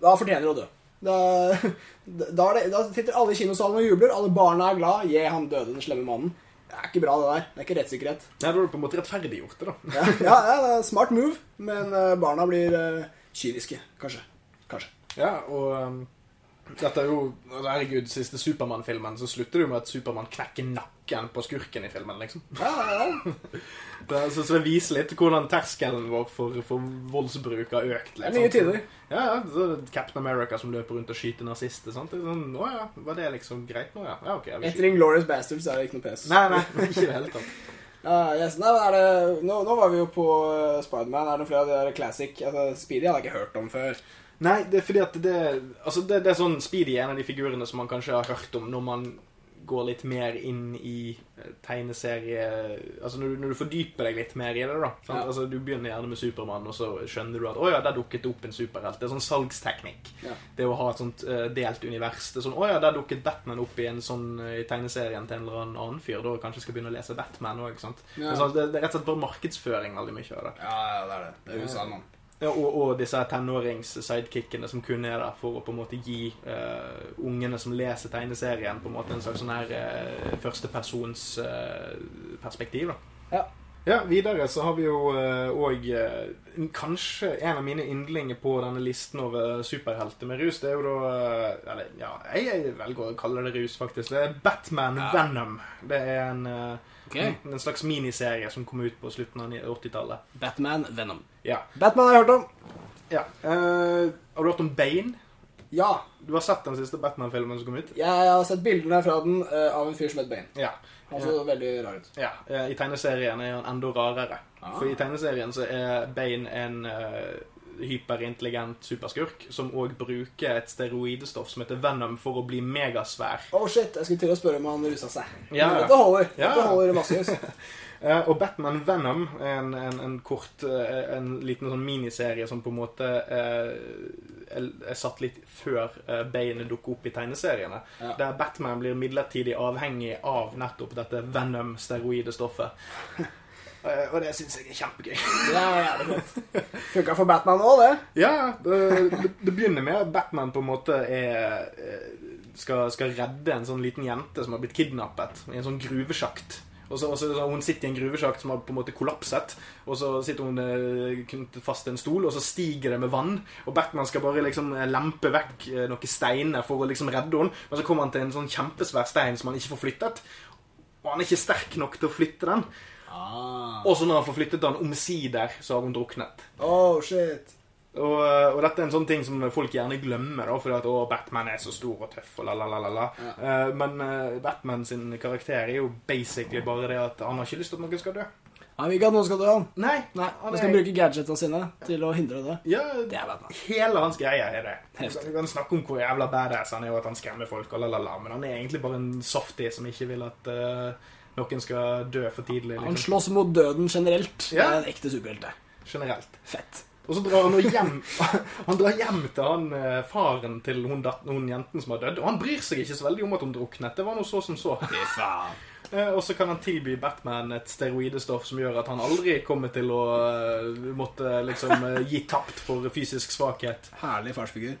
Da fortjener du å dø. Da, da, det, da sitter alle i kinosalen og jubler, alle barna er glad. Gi han døde, den slemme mannen. Det er ikke bra, det der. Det er ikke rettssikkerhet. Nei, da har du på en måte rettferdiggjort det, da. Ja, ja, ja det er smart move, men eh, barna blir uh, kyniske. Kanskje. Kanskje. Ja, og um, dette er jo Herregud, siste Supermann-filmen, så slutter det jo med at Supermann knekker nakken på skurken i filmen, liksom. Ja, ja, ja. Det, så, så det viser litt hvordan terskelen vår for, for voldsbruk har økt. Er nye tider. Ja, ja, så Captain America som løper rundt og skyter nazister. Sant? Er sånn, Å ja, var det liksom greit nå, ja? Ja, okay, Etter Inglorious Bastards er det ikke noe pes. Nei, nei, ikke i det hele tatt. Uh, yes. nei, det, nå, nå var vi jo på uh, Spiderman. Er det flere av de der classic altså, Speedy hadde jeg ikke hørt om før. Nei, det er fordi at det Altså, det, det er sånn Speedy er en av de figurene som man kanskje har hørt om når man går litt mer inn i eh, tegneserie Altså når du, når du fordyper deg litt mer i det, da. Ja. Altså Du begynner gjerne med Supermann, og så skjønner du at å ja, der dukket det opp en superhelt. Det er sånn salgsteknikk. Ja. Det å ha et sånt uh, delt univers. Det er sånn å ja, der dukket Batman opp i en sånn eh, i tegneserien til en eller annen fyr. Da kanskje jeg skal begynne å lese Batman òg. Ja. Det, er sånn- det det er rett og slett bare markedsføring veldig mye av det. Ja, ja, det er det. Det er USA, mann. Ja, og, og disse tenårings-sidekickene som kun er der for å på en måte gi uh, ungene som leser tegneserien, på en måte en slags sånn her uh, førstepersonsperspektiv. Uh, da. Ja. Ja, Videre så har vi jo òg kanskje en av mine yndlinger på denne listen over superhelter med rus. Det er jo da eh, Eller ja, jeg velger å kalle det rus, faktisk. Det er Batman Ja. Venom. Det er en, eh, Ok. en, en slags miniserie som kom ut på slutten av 80-tallet. Batman, Venom. Ja. Batman har jeg hørt om. ja. Uh, har du hørt om Bane? Ja. Du har sett den siste Batman-filmen som kom ut? Jeg har sett bildene fra den uh, av en fyr som het Bane. Ja. Han så veldig rar ut. ja. eh, I tegneserien er han enda rarere. Ah. For i tegneserien så er Bane en eh, hyperintelligent superskurk som òg bruker et steroidestoff som heter Venom for å bli megasvær. Å, shit. Jeg skulle til å spørre om han rusa seg. Ja. Men dette holder. Ja. Dette holder massevis. Eh, og Batman Venom en, en, en kort eh, En liten sånn miniserie som på en måte er, er satt litt før beinet dukker opp i tegneseriene. Ja. Der Batman blir midlertidig avhengig av nettopp dette Venom-steroidestoffet. Eh, og det syns jeg er kjempegøy. Det er det fett. Funka for Batman òg, det. Ja, det, det, det begynner med at Batman på en måte er eh, skal, skal redde en sånn liten jente som har blitt kidnappet i en sånn gruvesjakt. Og så, og så, så Hun sitter i en gruvesjakt som har på en måte kollapset. Og så sitter hun eh, knyttet fast til en stol, og så stiger det med vann. Og Batman skal bare liksom eh, lempe vekk noen steiner for å liksom redde henne. Men så kommer han til en sånn kjempesvær stein som han ikke får flyttet. Og han er ikke sterk nok til å flytte den. Ah. Og så når han får flyttet den omsider, så har hun druknet. Oh, shit. Og, og dette er en sånn ting som folk gjerne glemmer, da, fordi at å, Batman er så stor og tøff og la, la, la, la, la. Ja. Eh, men uh, Batman sin karakter er jo basically bare det at han har ikke lyst til at noen skal dø. Han vil ikke at noen skal dø, han. Nei, Nei, han Han er- skal bruke gadgetene sine til å hindre det. Ja, Det er Batman. hele hans greie er det. Heftig. Du kan snakke om hvor jævla badass han er, og at han skremmer folk, og la, la, la, men han er egentlig bare en softie som ikke vil at eh, noen skal dø for tidlig. Han Liksom. slåss mot døden generelt. Det Ja. er en ekte superhelt. Generelt. Fett. Og så drar han hjem Han drar hjem til han eh, faren til hun, dat- hun jenten som har dødd. Og han bryr seg ikke så veldig om at hun druknet. Det var noe så som så. Eh, Og så kan han tilby Batman et steroidestoff som gjør at han aldri kommer til å eh, måtte liksom gi tapt for fysisk svakhet. Herlig farsfigur.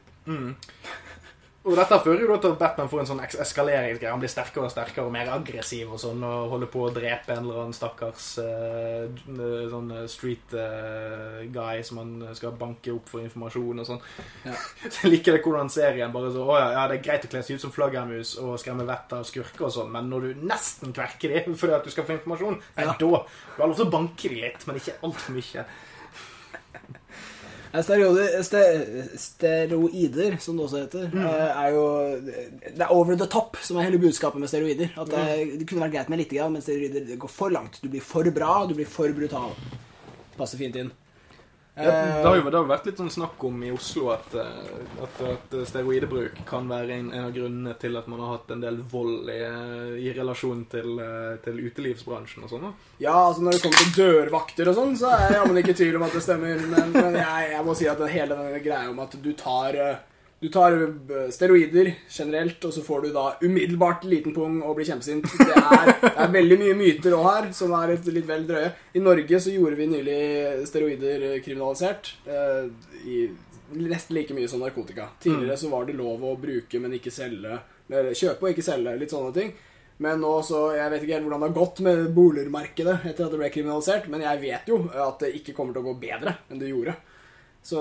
Og dette fører jo da til at Batman får en sånn eskaleringsgreie. Han blir sterkere og sterkere og mer aggressiv og sånn, og holder på å drepe en eller annen stakkars uh, sånn eh, street uh, guy som han skal banke opp for informasjon og sånn. Ja. Så jeg liker det hvordan serien bare så Å ja, ja, det er greit å kle seg ut som flaggermus og skremme vettet av skurker og sånn, men når du nesten kverker dem fordi at du skal få informasjon, nei, Ja. da Du har lov til å banke dem litt, men ikke altfor mye. Eh, Steroider, ste, steroider, som det også heter, mm. er jo Det er over the top som er hele budskapet med steroider. At det, det kunne vært greit med litt, men steroider går for langt. Du blir for bra, du blir for brutal. Passer fint inn. Ja, det, har jo, det har jo vært litt sånn snakk om i Oslo at, eh, at, at steroidebruk kan være en, en av grunnene til at man har hatt en del vold i, eh, i relasjon til, eh, til utelivsbransjen og sånn. Ja, altså når det kommer til dørvakter og sånn, så er jeg jammen ikke i tvil om at det stemmer. Men, men jeg, jeg må si at hele denne greia om at du tar eh, du tar eh, steroider generelt, og så får du da umiddelbart liten pung og blir kjempesint. Det er, det er veldig mye myter òg her, som er litt vel drøye. I Norge så gjorde vi nylig steroider kriminalisert. Eh, i nesten like mye som narkotika. Tidligere så var det lov å bruke, men ikke selge. Eller kjøpe og ikke selge. Litt sånne ting. Men nå så, Jeg vet ikke helt hvordan det har gått med boligmarkedet etter at det ble kriminalisert, men jeg vet jo at det ikke kommer til å gå bedre enn det gjorde. Så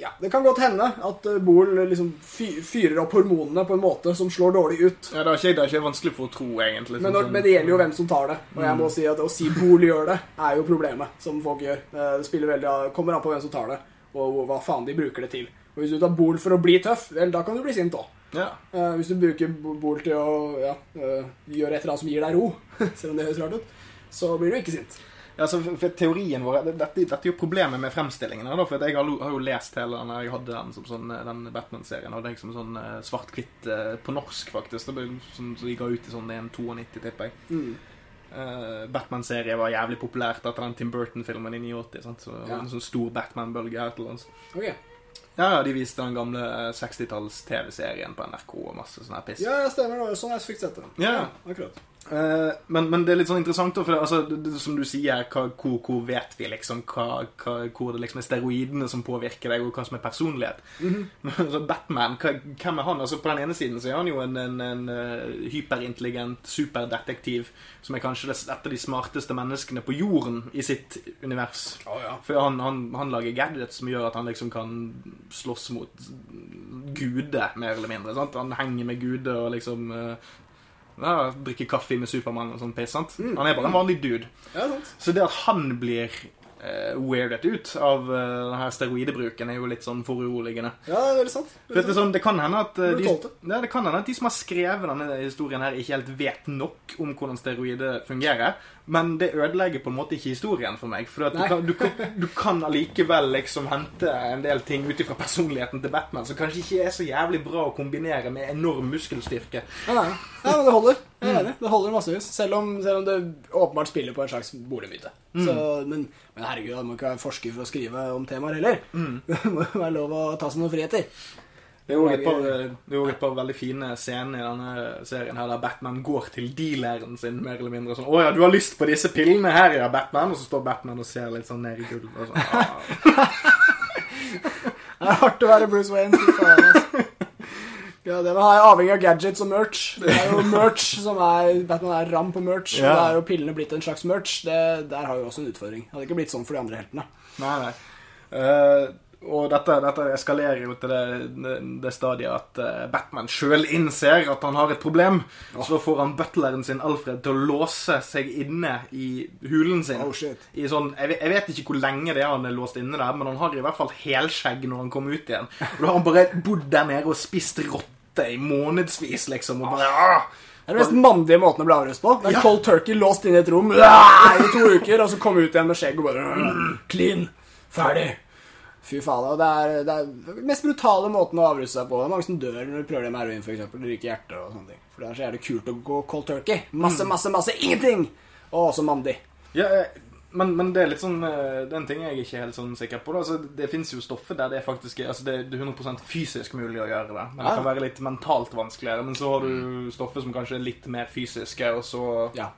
ja, det kan godt hende at eh, Bol liksom fyrer opp hormonene på en måte som slår dårlig ut. Ja, Det er ikke, det er ikke vanskelig for å tro, egentlig. Men, sånn når, men det gjelder jo hvem som tar det. Og jeg må si at å si Bol gjør det, er jo problemet som folk gjør. Eh, Det spiller veldig, kommer an på hvem som tar det, og hva faen de bruker det til. Og Hvis du tar Bol for å bli tøff, vel, da kan du bli sint òg. Ja. Eh, hvis du bruker bol til å ja, eh, gjøre et eller annet som gir deg ro, selv om det høres rart ut, så blir du ikke sint. Altså, for, teorien vår Dette, dette er jo problemet med fremstillingene. Da, for jeg har, har jo lest hele den Jeg hadde den som sånn eh, Den Batman-serien hadde jeg som sånn eh, svart-hvitt eh, på norsk, faktisk. Det som, som de ga ut i sånn 1,92, tipper jeg. Mm. Batman-serie var jævlig populært etter den Tim Burton-filmen i 89. Sant? Så Ja. En sånn stor Batman-bølge her til lands. Ok. Ja, ja, de viste den gamle eh, 60-talls-TV-serien på NRK og masse sånn her piss. Ja, ja, stemmer. Det var sånn jeg fikk sett det. Ja. akkurat. Eh, men, men det er litt sånn interessant, da, for det, altså, det, som du sier, hva, hvor, hvor vet vi liksom hva, hva, hvor det liksom er steroidene som påvirker deg, og hva som er personlighet? Men altså, Batman, hvem er han? Altså, på den ene siden så er han jo en, en, en eh, hyperintelligent superdetektiv som er kanskje et av de smarteste menneskene på jorden i sitt univers. Oh, ja. For han, han, han lager gadgets som gjør at han liksom kan slåss mot guder, mer eller mindre. Sant? Han henger med guder og liksom eh, ja, drikke kaffe med Supermann og sånn piss. sant? Han er bare en vanlig dude. Ja, sant. Så det at han blir uh, weirdet ut av uh, denne steroidebruken, er jo litt sånn foruroligende. Ja, det er veldig sant. Veldig sånn, det kan hende at eh, de, ja, det kan hende at de som har skrevet denne historien her, ikke helt vet nok om hvordan steroider fungerer. Men det ødelegger på en måte ikke historien for meg. For du, kan, du, kan, du kan allikevel liksom hente en del ting ut ifra personligheten til Batman som kanskje ikke er så jævlig bra å kombinere med enorm muskelstyrke. Ja, nei. nei men det holder. Jeg er enig. Det holder massevis. Selv om, selv om det åpenbart spiller på en slags boligmyte. Så, men, men herregud, man må ikke være forsker for å skrive om temaer heller. Det må jo være lov å ta seg noen friheter. Det er jo et jo et par veldig fine scener i denne serien her der Batman går til dealeren sin mer eller mindre sånn 'Å ja, du har lyst på disse pillene her, ja, Batman?' Og så står Batman og ser litt sånn ned i gulvet og sånn. Ah. Det er hardt å være Bruce Wayne. faen, altså. Ja, det er avhengig av gadgets og merch. Det er jo merch som er Batman er ram på merch. Ja. Og da er jo pillene blitt en slags merch. Det, der har jo også en utfordring. Det hadde ikke blitt sånn for de andre heltene. Nei, nei. Eh, og dette, dette eskalerer jo til det, det, stadiet at eh, Batman sjøl innser at han har et problem. Så får han butleren sin Alfred til å låse seg inne i hulen sin. Oh, shit. I sånn, jeg, vet- jeg vet ikke hvor lenge det er han er låst inne der, men han har i hvert fall helskjegg når han kommer ut igjen. Og da har han bare bodd der nede og spist rotte i månedsvis, liksom. Og bare, ah! Det er den mest mandige måten å bli avrøst på. Det er Ja. cold turkey låst inne i et rom i to uker, og så komme ut igjen med skjegg og bare Clean. Ferdig. Fy faen. og Det er, det er den mest brutale måten å avruse seg på. Det er mange som dør når de prøver det med heroin, f.eks. De ryker hjertet og sånne ting. For det er så jævlig kult å gå cold turkey. Masse, masse, masse ingenting! Og også mandig. Ja, eh, men, men det er litt sånn eh, Den ting jeg ikke er helt sånn sikker på. Altså, det fins jo stoffer der det faktisk er Altså, det er 100% fysisk mulig å gjøre det. Men det kan være litt mentalt vanskeligere. Men så har du stoffer som kanskje er litt mer fysiske, og så Ja.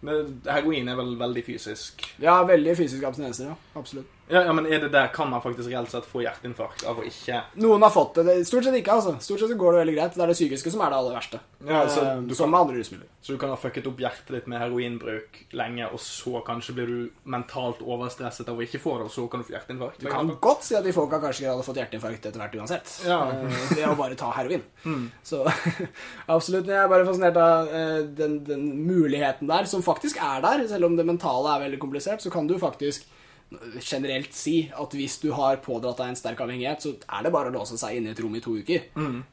Men heroin er vel veldig fysisk. ja, veldig fysiske abstinenser, ja. Absolutt. Ja, ja, men er det der kan man faktisk reelt sett få hjerteinfarkt av å ikke Noen har fått det. Stort sett ikke, altså. Stort sett går det veldig greit. Det er det psykiske som er det aller verste. Ja, så Eh, du som kan- med andre rusmidler. Så du kan ha fucket opp hjertet ditt med heroinbruk lenge, og så kanskje blir du mentalt overstresset av å ikke få det, og så kan du få hjerteinfarkt. Du kan godt si at de folka kanskje hadde fått hjerteinfarkt etter hvert uansett. Ja. Det Eh, Ved å bare ta heroin. Så absolutt. Jeg er bare fascinert av eh, den, den muligheten der, som faktisk er der. Selv om det mentale er veldig komplisert, så kan du faktisk generelt si at hvis du har pådratt deg en sterk avhengighet, så er det bare å låse seg inne i et rom i to uker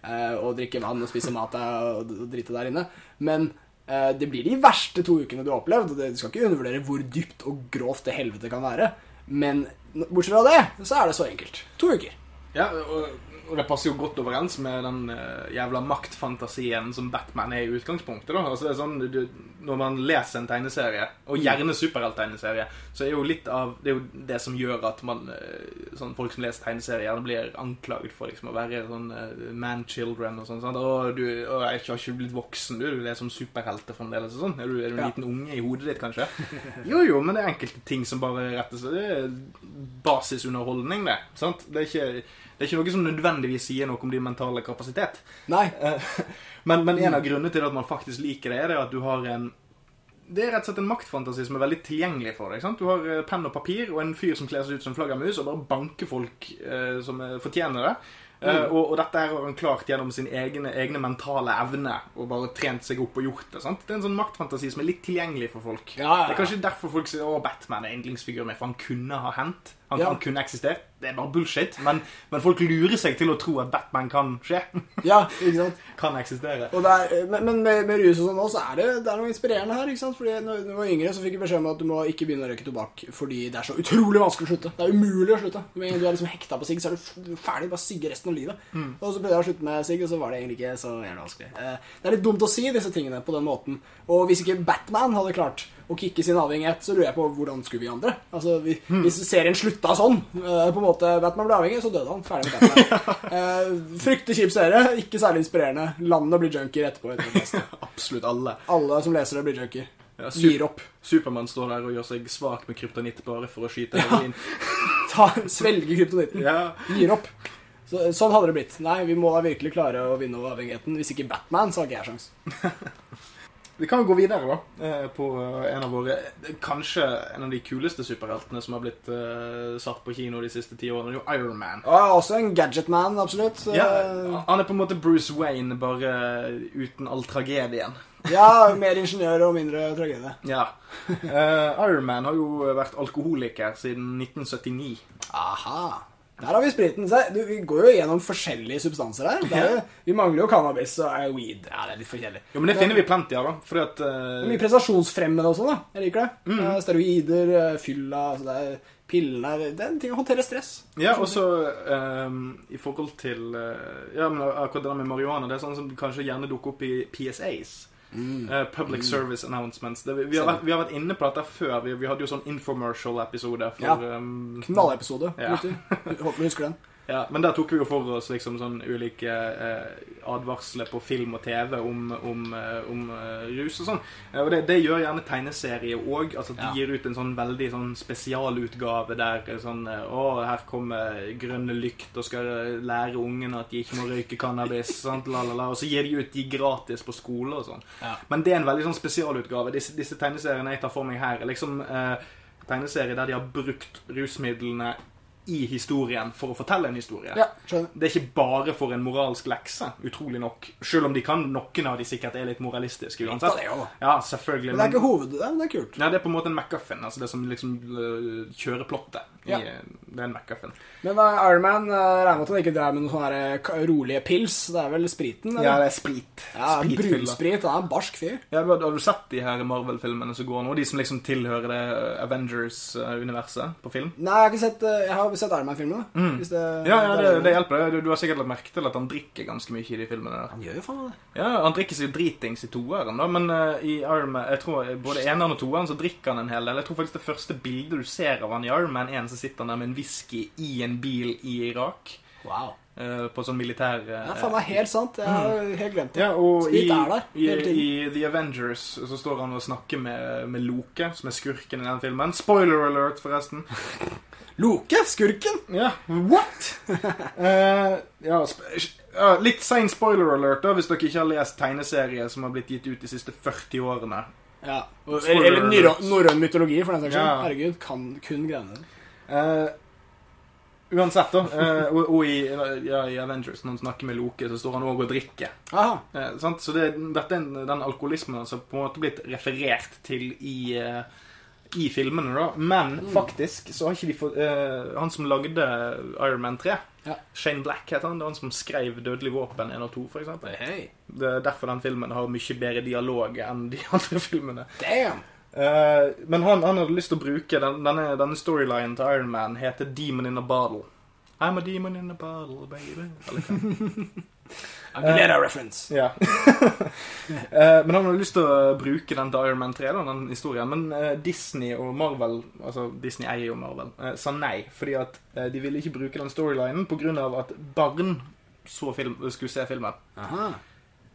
eh, og drikke vann og spise mat og, og drite der inne. Men eh, det blir de verste to ukene du har opplevd. og Du skal ikke undervurdere hvor dypt og grovt det helvete kan være. Men bortsett fra det, så er det så enkelt. To uker. Ja, og, og det passer jo godt overens med den eh, jævla maktfantasien som Batman er i utgangspunktet. da. Altså det er sånn, du, Når man leser en tegneserie, og gjerne superhelttegneserie, så er jo litt av Det er jo det som gjør at man, eh, sånn folk som leser tegneserier, gjerne blir anklaget for liksom å være sånn eh, man-children og sånn. sant? Å, du å, jeg har ikke blitt voksen, du. Du er som superhelter fremdeles og sånn. Er du, er du en Ja. liten unge i hodet ditt, kanskje? Jo, jo, men det er enkelte ting som bare rettes Det er basisunderholdning, det. sant? Det er ikke det er ikke noe som nødvendigvis sier noe om din mentale kapasitet. Nei. Eh, Men, men en av grunnene til at man faktisk liker det, er det at du har en Det er rett og slett en maktfantasi som er veldig tilgjengelig for deg. sant? Du har eh, penn og papir og en fyr som kler seg ut som flaggermus og bare banker folk eh, som eh, fortjener det. Eh, og, og dette her har han klart gjennom sin egne, egne mentale evne og bare trent seg opp og gjort det. sant? Det er en sånn maktfantasi som er litt tilgjengelig for folk. Ja, ja, ja. Det er kanskje derfor folk sier å, Batman er yndlingsfiguren min, for han kunne ha hendt. Han, Ja. han kunne eksistert. Det er bare bullshit. Men, men folk lurer seg til å tro at Batman kan skje. Ja, ikke sant? kan eksistere. Er, men men med, med rus og sånn også, så er det, det er noe inspirerende her. ikke sant? Fordi når når jeg var yngre, så fikk jeg beskjed om at du må ikke begynne å røyke tobakk fordi det er så utrolig vanskelig å slutte. Det er umulig å slutte. Med en du er liksom hekta på sigg, så er du du er ferdig. Bare sigge resten av livet. Og så prøvde jeg å slutte med sigg, og så var det egentlig ikke så jævlig vanskelig. Eh, Det er litt dumt å si disse tingene på den måten. Og hvis ikke Batman hadde klart å kicke sin avhengighet, så lurer jeg på hvordan skulle vi andre? Altså, vi, Hvis serien slutta sånn, uh, på en måte Batman ble avhengig, så døde han. Ferdig med Batman. uh, Fryktelig kjip serie, ikke særlig inspirerende. Landet blir junkier etterpå. etter. Absolutt alle. Alle som leser det, blir junkier. Ja, Gir opp. Supermann står der og gjør seg svak med kryptonitt bare for å skyte heroin. Ta, svelge kryptonitten. Ja. Gir opp. Så, sånn hadde det blitt. Nei, vi må da virkelig klare å vinne over avhengigheten. Hvis ikke Batman, så har ikke jeg sjans. Vi kan jo gå videre, da. eh, På en av våre Kanskje en av de kuleste superheltene som har blitt uh, satt på kino de siste ti årene. Det er jo Iron Man. Og også en gadgetman, absolutt. Ja, Eh, han er på en måte Bruce Wayne, bare uten all tragedien. ja, mer ingeniør og mindre tragedie. Ja. Uh, Iron Man har jo vært alkoholiker siden 1979. Aha. Der har vi spriten. Du, vi går jo gjennom forskjellige substanser her. Det er, vi mangler jo cannabis og weed. Ja, det er litt for kjedelig. Jo, men det finner vi plenty av, da. Fordi at er mye prestasjonsfremmende også, da. Jeg liker det. Eh, Steroider, eh, fylla, altså det er pillene Det er en ting å håndtere stress. Ja, og så um, i forhold til Ja, men akkurat det der med marihuana, det er sånn som kanskje gjerne dukker opp i PSAs. Eh, public Service Announcements. Det, vi, vi, har vært, vi har vært inne på dette før. Vi, vi hadde jo sånn infomercial-episode Ja. Um, Knallepisode. Ja. Håper du husker den. Ja, men der tok vi jo for oss liksom sånn ulike eh, advarsler på film og TV om, om, eh, om eh, rus og sånn. Eh, og det, det gjør gjerne tegneserier òg. Altså de Ja. gir ut en sånn veldig sånn spesialutgave der sånn Å, her kommer grønne lykt og skal lære ungene at de ikke må røyke cannabis. sant, la, la, la. Og så gir de ut de gratis på skole og sånn. Ja. Men det er en veldig sånn spesialutgave. Disse, disse tegneseriene jeg tar for meg her, er liksom eh, tegneserier der de har brukt rusmidlene i historien for å fortelle en historie. Ja. Det er ikke bare for en moralsk lekse, utrolig nok. Selv om de kan, noen av de sikkert er litt moralistiske uansett. det. Ja, selvfølgelig. Men det er ikke hovedet det er kult. ja, det er på en måte en MacGuffin. Altså det som liksom øh, kjører plottet. I- Ja. den er. Men uh, Iron Man uh, regner med at han ikke drev med noen sånne rolige pils. Det er vel spriten? eller? det er sprit. ja brunsprit. Han er en barsk fyr. Ja, har har du sett de her Marvel-filmene som går nå? De som liksom tilhører det Avengers-universet på film? Nei, jeg har ikke sett, uh, jeg har sett Iron Man-filmene. Hvis det, Mm. Ja, ja det, det hjelper. Du, du har sikkert lagt merke til at han drikker ganske mye i de filmene der. Han gjør jo faen det. Ja, Han drikker seg dritings i toeren, da, men uh, i Iron Man jeg tror eh, både eneren og toeren så drikker han en hel del. Jeg tror faktisk det første bildet du ser av han i Iron Man 1, så sitter han der med en whisky i en bil i Irak. Wow. Uh, på sånn militær Det er faen meg helt sant. Jeg har helt glemt det. ja, og i, er der i, i The Avengers så står han og snakker med, med Loke, som er skurken i den filmen. Spoiler alert, forresten. Loke, skurken! Ja, what? uh, ja, ja, litt sein spoiler alert da, hvis dere ikke har lest tegneserier som har blitt gitt ut de siste 40 årene. Ja. Eller norrøn norrøn mytologi, for den saks skyld. Ja. Herregud, kan kun greiene der. Eh, uansett, da. Uh, og, og i, ja, i Avengers, når han snakker med Loke, så står han òg og drikker. Sant? Så det, dette er den alkoholismen som på en måte blitt referert til i, i filmene, da. Men faktisk så har ikke de fått uh, Han som lagde Iron Man 3, Ja. Shane Black heter han, det er han som skrev 'Dødelig våpen 1 og 2', for eksempel. Hei. Det er derfor den filmen har mye bedre dialog enn de andre filmene. Damn. Eh, men han, han hadde lyst til å bruke den, denne, denne storylinen til Iron Man heter 'Demon in a Bottle'. I'm a demon in a bottle, baby. Eller uh, reference. Ja. uh, men han hadde lyst til å bruke den til Iron Man 3, da, den historien. Men uh, Disney og Marvel, altså Disney eier jo Marvel, sa nei. Fordi at de ville ikke bruke den storylinen pga. at barn så film, skulle se filmen. Aha.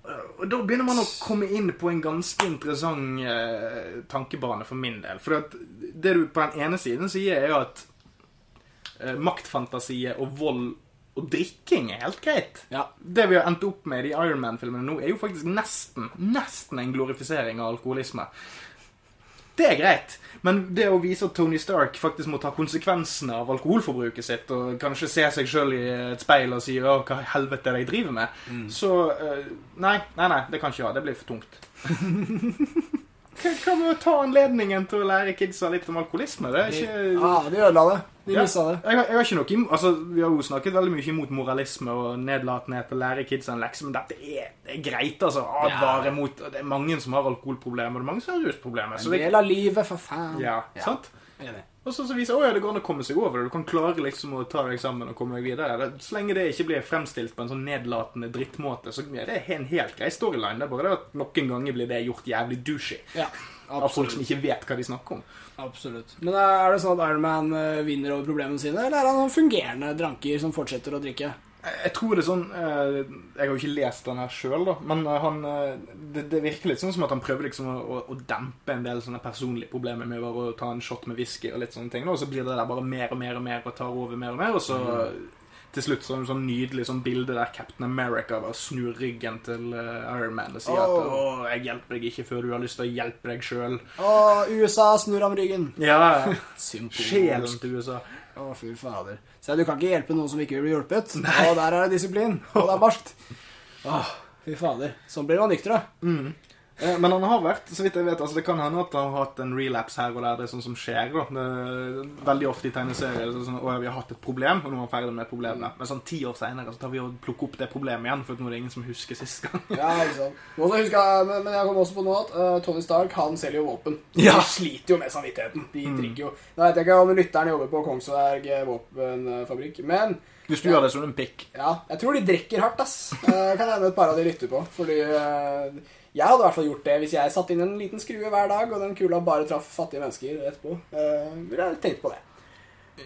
Og da begynner man å komme inn på en ganske interessant eh, tankebane for min del. For det du på den ene siden sier, er jo at eh, maktfantasiet og vold og drikking er helt greit. Ja. Det vi har endt opp med i Iron Man-filmene nå, er jo faktisk nesten, nesten en glorifisering av alkoholisme. Det er greit, men det å vise at Tony Stark faktisk må ta konsekvensene av alkoholforbruket sitt, og kanskje se seg sjøl i et speil og si 'Å, hva i helvete er det jeg driver med', så eh, Nei, nei, nei, det kan ikke ha. Det blir for tungt. Hva med å ta anledningen til å lære kidsa litt om alkoholisme? Det er ikke Ja, de ødela det. De Ja. missa det. Jeg, har- jeg har ikke noe im altså, Vi har jo snakket veldig mye imot moralisme og nedlatenhet og lære kidsa en lekse, men dette er, det er greit, altså. Advare mot Det er mange som har alkoholproblemer, og det er mange som har rusproblemer. En del av livet, for faen. ja, sant? Enig. Og så, som viser å ja, det går an å komme seg over det. Du kan klare liksom å ta deg sammen og komme deg videre. Det, så lenge det ikke blir fremstilt på en sånn nedlatende drittmåte, så er det en helt grei storyline. Det er bare det at noen ganger blir det gjort jævlig douchey. Ja, Av folk som ikke vet hva de snakker om. absolutt. Men er det sånn at Iron Man eh, vinner over problemene sine, eller er han en fungerende dranker som fortsetter å drikke? Jeg tror det er sånn eh, Jeg har jo ikke lest den her sjøl, da. Men eh, han eh, det, det virker litt sånn som at han prøver liksom å, å, dempe en del sånne personlige problemer med å ta en shot med whisky og litt sånne ting. da, Og så blir det der bare mer og mer og mer og tar over mer og mer. Og så mm. til slutt så er det en sånn nydelig sånn bilde der Captain America bare snur ryggen til Iron Man og sier at Åh. 'Å, jeg hjelper deg ikke før du har lyst til å hjelpe deg sjøl'. Å, USA snur ham ryggen. Ja, sjelen til USA. Å, fy fader. Se, du kan ikke hjelpe noen som ikke vil bli hjulpet. Og der er det disiplin. Og det er barskt. Å, fy fader. Sånn blir man nykter, da. Eh, Men han har vært, så vidt jeg vet, altså det kan hende at han har hatt en relapse her og der. Det er sånn som skjer. da. Det, veldig ofte i tegneserier det er sånn, å, vi har hatt et problem, og nå er vi ferdig med problemet. Men sånn ti år senere så tar vi og plukker opp det problemet igjen, for nå er det ingen som husker sist gang. Ja, ikke sant. Må også huske, men, men jeg kom også på noe at uh, Tony Stark han selger jo våpen. Ja. De sliter jo med samvittigheten. De drikker jo Nå vet jeg ikke om lytteren jobber på Kongsberg eh, våpenfabrikk, men Hvis du gjør det som en pikk. ja, jeg tror de drikker hardt, ass. Uh, kan hende et par av de lytter på. Fordi eh, jeg hadde i hvert fall gjort det hvis jeg satte inn en liten skrue hver dag, og den kula bare traff fattige mennesker etterpå. Uh, ville jeg tenkt på det.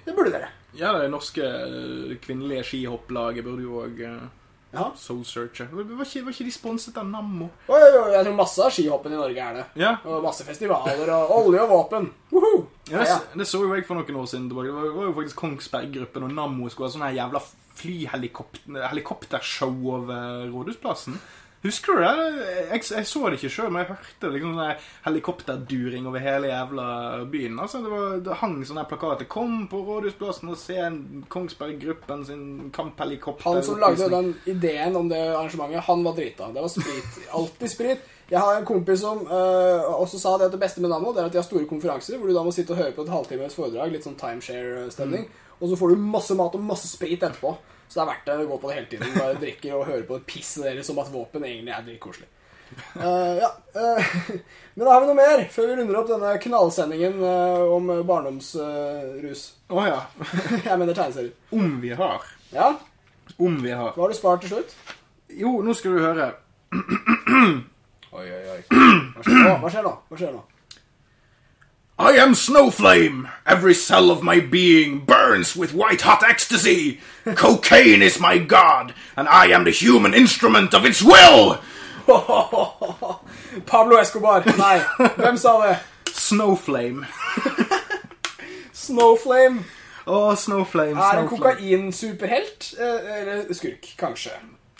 Det burde dere. Ja, det norske eh, kvinnelige skihopplaget burde jo òg Ja. Soul Searcher. Var ikke, var ikke de sponset av Nammo? Oi, oi, oi, jeg tror masse av skihoppen i Norge er det. Ja. Og masse festivaler og olje og våpen. Woohoo! Ja, det, det så jo jeg for noen år siden. Det var, jo faktisk Kongsberg-gruppen og Nammo skulle ha sånn jævla flyhelikopter helikoptershow over Rådhusplassen. Husker du det? Jeg, jeg så det ikke sjøl, men jeg hørte liksom sånn helikopterduring over hele jævla byen. Altså, det, var, det hang sånne plakater 'Kom på Rådhusplassen og se en Kongsberg-gruppen sin kamphelikopter'. Han som lagde den ideen om det arrangementet, han var drita. Det var sprit. Alltid sprit. Jeg har en kompis som øh, også sa det at det beste med Nammo er at de har store konferanser hvor du da må sitte og høre på et halvtimes foredrag, litt sånn timeshare-stemning, og så får du masse mat og masse sprit etterpå. Så det er verdt det å gå på det hele tiden. Bare drikker og høre på det pisset deres om at våpen egentlig er dritkoselig. Uh, ja. Uh, men da har vi noe mer før vi runder opp denne knallsendingen uh, om barndomsrus. Å ja. jeg mener tegneserier. Om vi har. Ja, Om vi har. hva har du spart til slutt? Jo, nå skal du høre. Oi, oi, oi. Hva skjer nå? Hva skjer nå? Hva skjer nå? I am Snowflame. Every cell of my being burns with white hot ecstasy. Cocaine is my god, and I am the human instrument of its will. Pablo Escobar. Nei, hvem sa det? Snowflame. Snowflame. Å, Snowflame, Er en Snowflame. kokainsuperhelt? eh, Eller skurk, kanskje.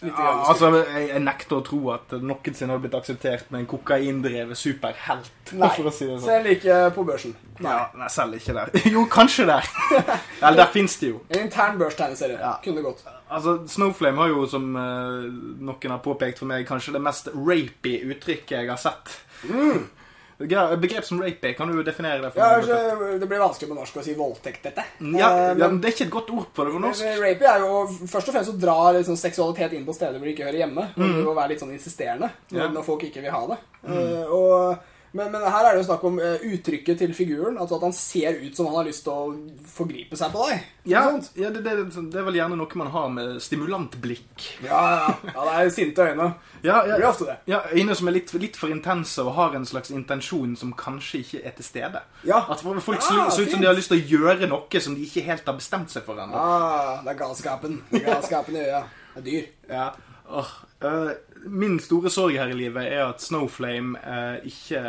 Litt Ja, altså, jeg, jeg nekter å tro at noensinne har blitt akseptert med en kokaindrevet superhelt. Nei, si det sånn. selv ikke på børsen. Nei. Ja, nei, selv ikke der. Jo, kanskje der. Eller der fins det jo. En intern børstegneserie. Ja. Kunne gått. Altså, Snowflame har jo, som eh, noen har påpekt for meg, kanskje det mest rapy uttrykket jeg har sett. Et begrep som rape kan du definere det for Ja, altså, det blir vanskelig på norsk å si voldtekt, dette. Ja, men, ja, men det er ikke et godt ord på det på norsk. Rape rapey er jo først og fremst å dra liksom, seksualitet inn på steder hvor det ikke hører hjemme. Og å være litt sånn insisterende når, Ja. når folk ikke vil ha det. Eh, og, men, men her er det jo snakk om uh, uttrykket til figuren. Altså at han ser ut som han har lyst til å forgripe seg på deg. Ja, ja det, det, det er vel gjerne noe man har med stimulantblikk. ja, ja. ja, det er sinte øyne. Ja, Det blir ofte det. ja, Øyne som er litt, litt for intense og har en slags intensjon som kanskje ikke er til stede. Ja. At folk Ah, ser ut som de har lyst til å gjøre noe som de ikke helt har bestemt seg for ennå. Ah, det er galskapen. Det er galskapen i øya. Det er dyr. Ja. Oh, øh, min store sorg her i livet er at Snowflame eh, ikke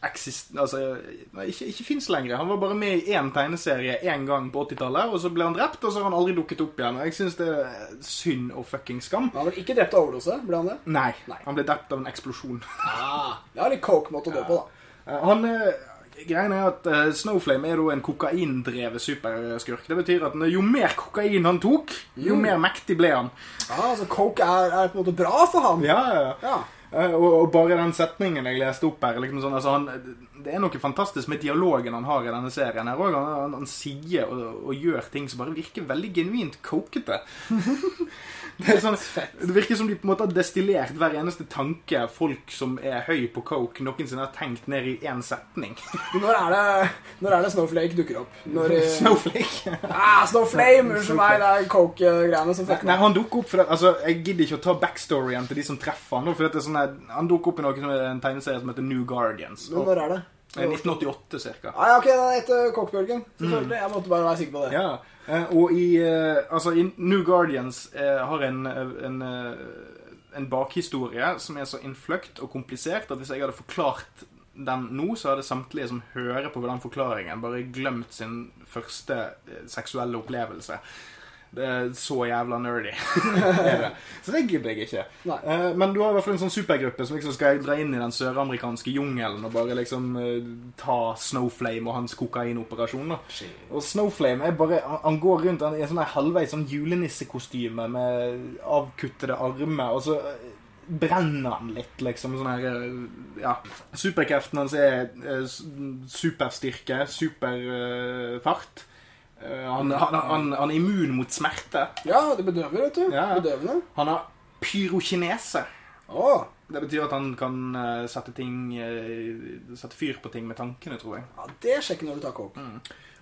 eksist... Altså, ikke, ikke fins lenger. Han var bare med i én tegneserie én gang på 80-tallet, og så ble han drept, og så har han aldri dukket opp igjen. Jeg syns det er synd og fucking skam. Han ble ikke drept av overdose? Ble han det? Nei, Nei. han ble drept av en eksplosjon. Ah, det er litt coke-måte å dø på, da. Eh, Han eh, Greien er at uh, Snowflame er en kokaindrevet superskurk. Det betyr at jo mer kokain han tok, jo Mm. mer mektig ble han. Ah, altså coke er, er på en måte bra for ham. Ja, ja, ja. Ja. Eh, og, og bare den setningen jeg leste opp her liksom sånn, altså han, Det er noe fantastisk med dialogen han har i denne serien. her også. Han, han, han sier og, og, gjør ting som bare virker veldig genuint cokete. Det, sånn, det virker som de på en måte har destillert hver eneste tanke folk som er høy på coke, noensinne har tenkt ned i én setning. Når er det, når er det Snowflake dukker opp? Når, Snowflake? ah, Snowflame! Unnskyld meg, det er coke-greiene som fucker Nei, han dukker opp for det, altså, Jeg gidder ikke å ta backstoryen til de som treffer han. For det sånn her, han dukker opp i noe som er en tegneserie som heter New Guardians. Og, når er det? 1988 ca. Ah, ja, ok, det er etter kokebølgen. Selvfølgelig. Jeg måtte bare være sikker på det. Ja, eh, og i, eh, altså, i New Guardians eh, har en, en, eh, en bakhistorie som er så innfløkt og komplisert at hvis jeg hadde forklart den nå, så hadde samtlige som hører på den forklaringen, bare glemt sin første eh, seksuelle opplevelse. Det er så jævla nerdy. er det. Så det gidder jeg ikke. Eh, men du har i hvert fall en sånn supergruppe som liksom skal dra inn i den søramerikanske jungelen og bare liksom eh, ta Snowflame og hans kokainoperasjon. da. Og Snowflame er bare Han, går rundt i en sånn halvveis sånn julenissekostyme med avkuttede armer, og så eh, brenner han litt, liksom. Sånn her Ja. Superkreften hans er superstyrke, superfart. Eh, han, han, han, han er immun mot smerte. Ja, det bedøver, vet du. Ja. Bedøvende. Han har pyrokinese. Oh. Det betyr at han kan uh, sette ting uh, Sette fyr på ting med tankene, tror jeg. ja, det sjekker når du tar coke.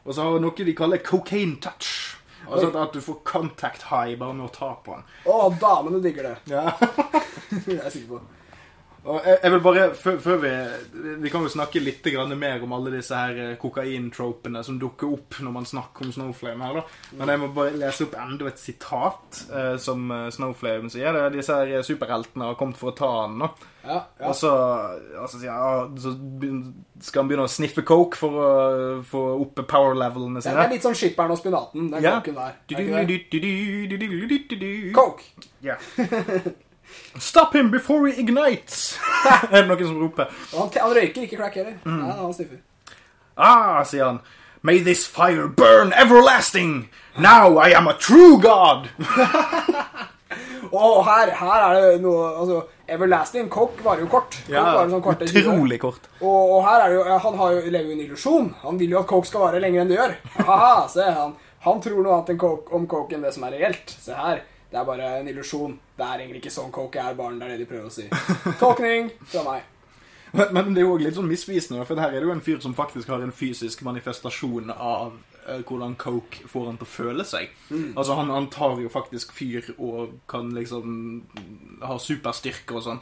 Og så har han noe de kaller cocaine touch. Altså at, at du får contact high bare med å ta på han. Å, damene digger det. Ja. Det er jeg sikker på. Jeg, vil bare, før, vi Vi kan jo snakke litt grann mer om alle disse her eh, kokaintropene som dukker opp når man snakker om Snowflame her, da. Men jeg må bare lese opp enda et sitat eh, som eh, Snowflame sier. Det er disse her superheltene har kommet for å ta han, da. Ja, ja. Og så, og så sier han ja, så skal han begynne å sniffe coke for å få opp power-levelene Det er litt sånn skipperen og spinaten, den Ja. der. Coke Ja? Coke! Ja. Stop him before he ignites! er det noen som roper. Han, han røyker ikke crack heller. Mm. Nei, han sniffer. Ah, sier han. May this fire burn everlasting! Now I am a true god! Og her, her er det noe Altså, Everlasting Coke varer jo kort. Coke varer sånn utrolig kort. Og, og her er det jo Han har jo, lever jo en illusjon. Han vil jo at coke skal vare lenger enn det gjør. Haha, se, han, han tror noe annet om coke enn det som er reelt. Se her. Det er bare en illusjon. Det er egentlig ikke sånn coke er, barn. Det er det de prøver å si. Tolkning fra meg. Men, men det er jo også litt sånn misvisende, for her er det jo en fyr som faktisk har en fysisk manifestasjon av eh, hvordan coke får han til å føle seg. Altså, han, han tar jo faktisk fyr og kan liksom ha superstyrke og sånn.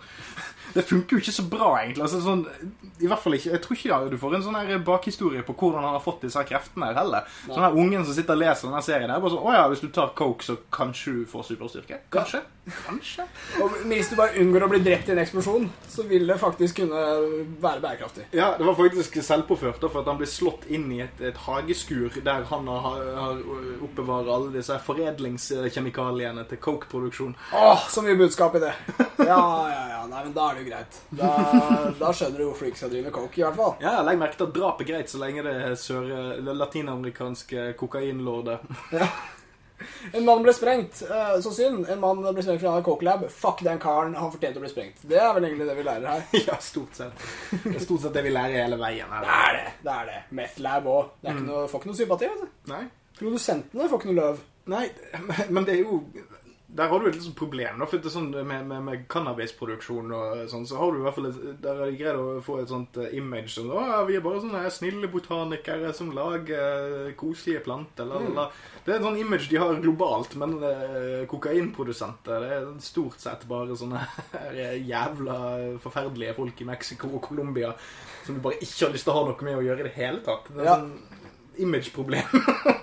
Det funker jo ikke så bra, egentlig. Altså, sånn, I hvert fall ikke Jeg tror ikke ja, du får en sånn her bakhistorie på hvordan han har fått disse kreftene her heller. Sånn her ungen som sitter og leser denne serien her, bare sånn Å ja, hvis du tar coke, så kanskje du får superstyrke? Kanskje? Kanskje? Og hvis du bare unngår å bli drept i en eksplosjon, så vil det faktisk kunne være bærekraftig. Ja, det var faktisk selvpåført da, for at han ble slått inn i et, et hageskur der han har, har oppbevarer alle disse foredlingskjemikaliene til coke-produksjon. Åh, så mye budskap i det. Ja, ja, ja. Nei, men da er det jo greit. Da, da skjønner du hvorfor du ikke skal drive med coke, i hvert fall. Ja, legg merke til at drap er greit så lenge det er sør, latinamerikanske kokainlorder. En mann ble sprengt. Eh, så synd. En mann ble sprengt fra coke lab. Fuck den karen. Han fortjente å bli sprengt. Det er vel egentlig det vi lærer her. ja, stort sett. Det er stort sett det vi lærer hele veien. her. Det er det. det er det. Meth lab òg. Ikke noe, får ikke noe sympati. du. Nei. Produsentene får ikke noe løv. Nei, men det er jo Der har du et sånn problem. Da, for det er sånn med, med, med cannabisproduksjon og sånn, så har du i hvert fall et, Der har de greid å få et sånt eh, image som Å, ja, vi er bare sånne snille botanikere som lager eh, koselige planter. La, la, la. Det er et sånn image de har globalt, men eh, kokainprodusenter det er stort sett bare sånne jævla forferdelige folk i Mexico og Colombia som du bare ikke har lyst til å ha noe med å gjøre i det hele tatt. Det er Ja. sånn imageproblem.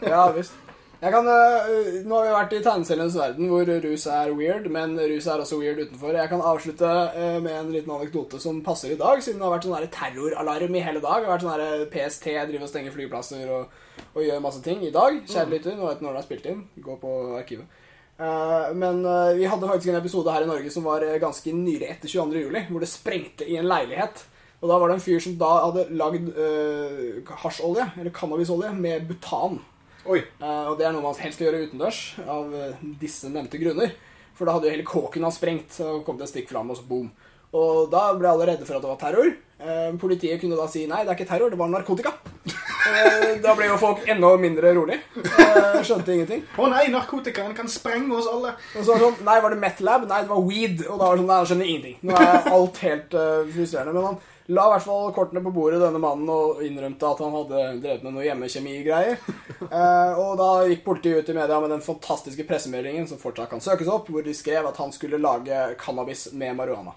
Ja, visst. Jeg kan, øh, nå har vi vært i tegneseriens verden hvor rus er weird, men rus er også weird utenfor. Jeg kan avslutte øh, med en liten anekdote som passer i dag, siden det har vært sånn terroralarm i hele dag. Det har vært sånn her PST driver og stenger flyplasser og, og gjør masse ting i dag. Kjære lytter, nå vet du når det er spilt inn. Gå på arkivet. Eh, men vi hadde faktisk en episode her i Norge som var ganske nylig etter 22. juli, hvor det sprengte i en leilighet. Og da var det en fyr som da hadde lagd øh, hasjolje, eller cannabisolje, med butan. Oi. Eh, og det er noe man helst skal gjøre utendørs, av eh, disse nevnte grunner. For da hadde jo hele kåken hans sprengt, og kom et en fram, og så boom. Og da ble alle redde for at det var terror. Eh, politiet kunne da si nei, det er ikke terror, det var narkotika. Da ble jo folk enda mindre rolig. Eh, skjønte ingenting. Å nei, narkotikaen kan sprenge oss alle. Og så var det sånn Nei, var det Meth Lab? Nei, det var weed. Og da var det sånn Nei, jeg skjønner ingenting. Nå er alt helt frustrerende. Men han la i hvert fall kortene på bordet, denne mannen, og innrømte at han hadde drevet med noe hjemmekjemigreier. Eh, og da gikk politiet ut i media med den fantastiske pressemeldingen som fortsatt kan søkes opp, hvor de skrev at han skulle lage cannabis med marihuana.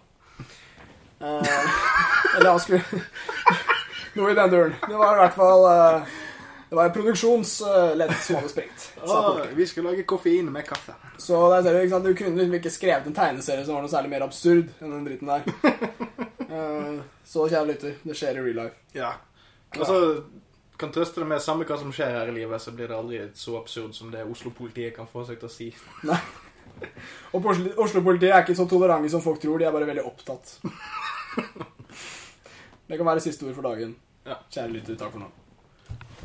Eh, eller han skulle Noe i den duren. Det var i hvert fall eh, Det var en produksjonsledd som hadde sprengt. sa vi skulle lage koffein med kaffe. Så der ser du, ikke sant? du kunne liksom ikke skrevet en tegneserie som var noe særlig mer absurd enn den dritten der. Eh, så kjære lytter, det skjer i real life. Ja. Altså, kan trøste deg med samme hva som skjer her i livet, så blir det aldri så absurd som det Oslo-politiet kan få seg til å si. Nei. Og Oslo- Oslo-politiet er ikke så tolerante som folk tror, de er bare veldig opptatt. Det kan være siste ord for dagen. Ja. Kjære lytter, takk for nå.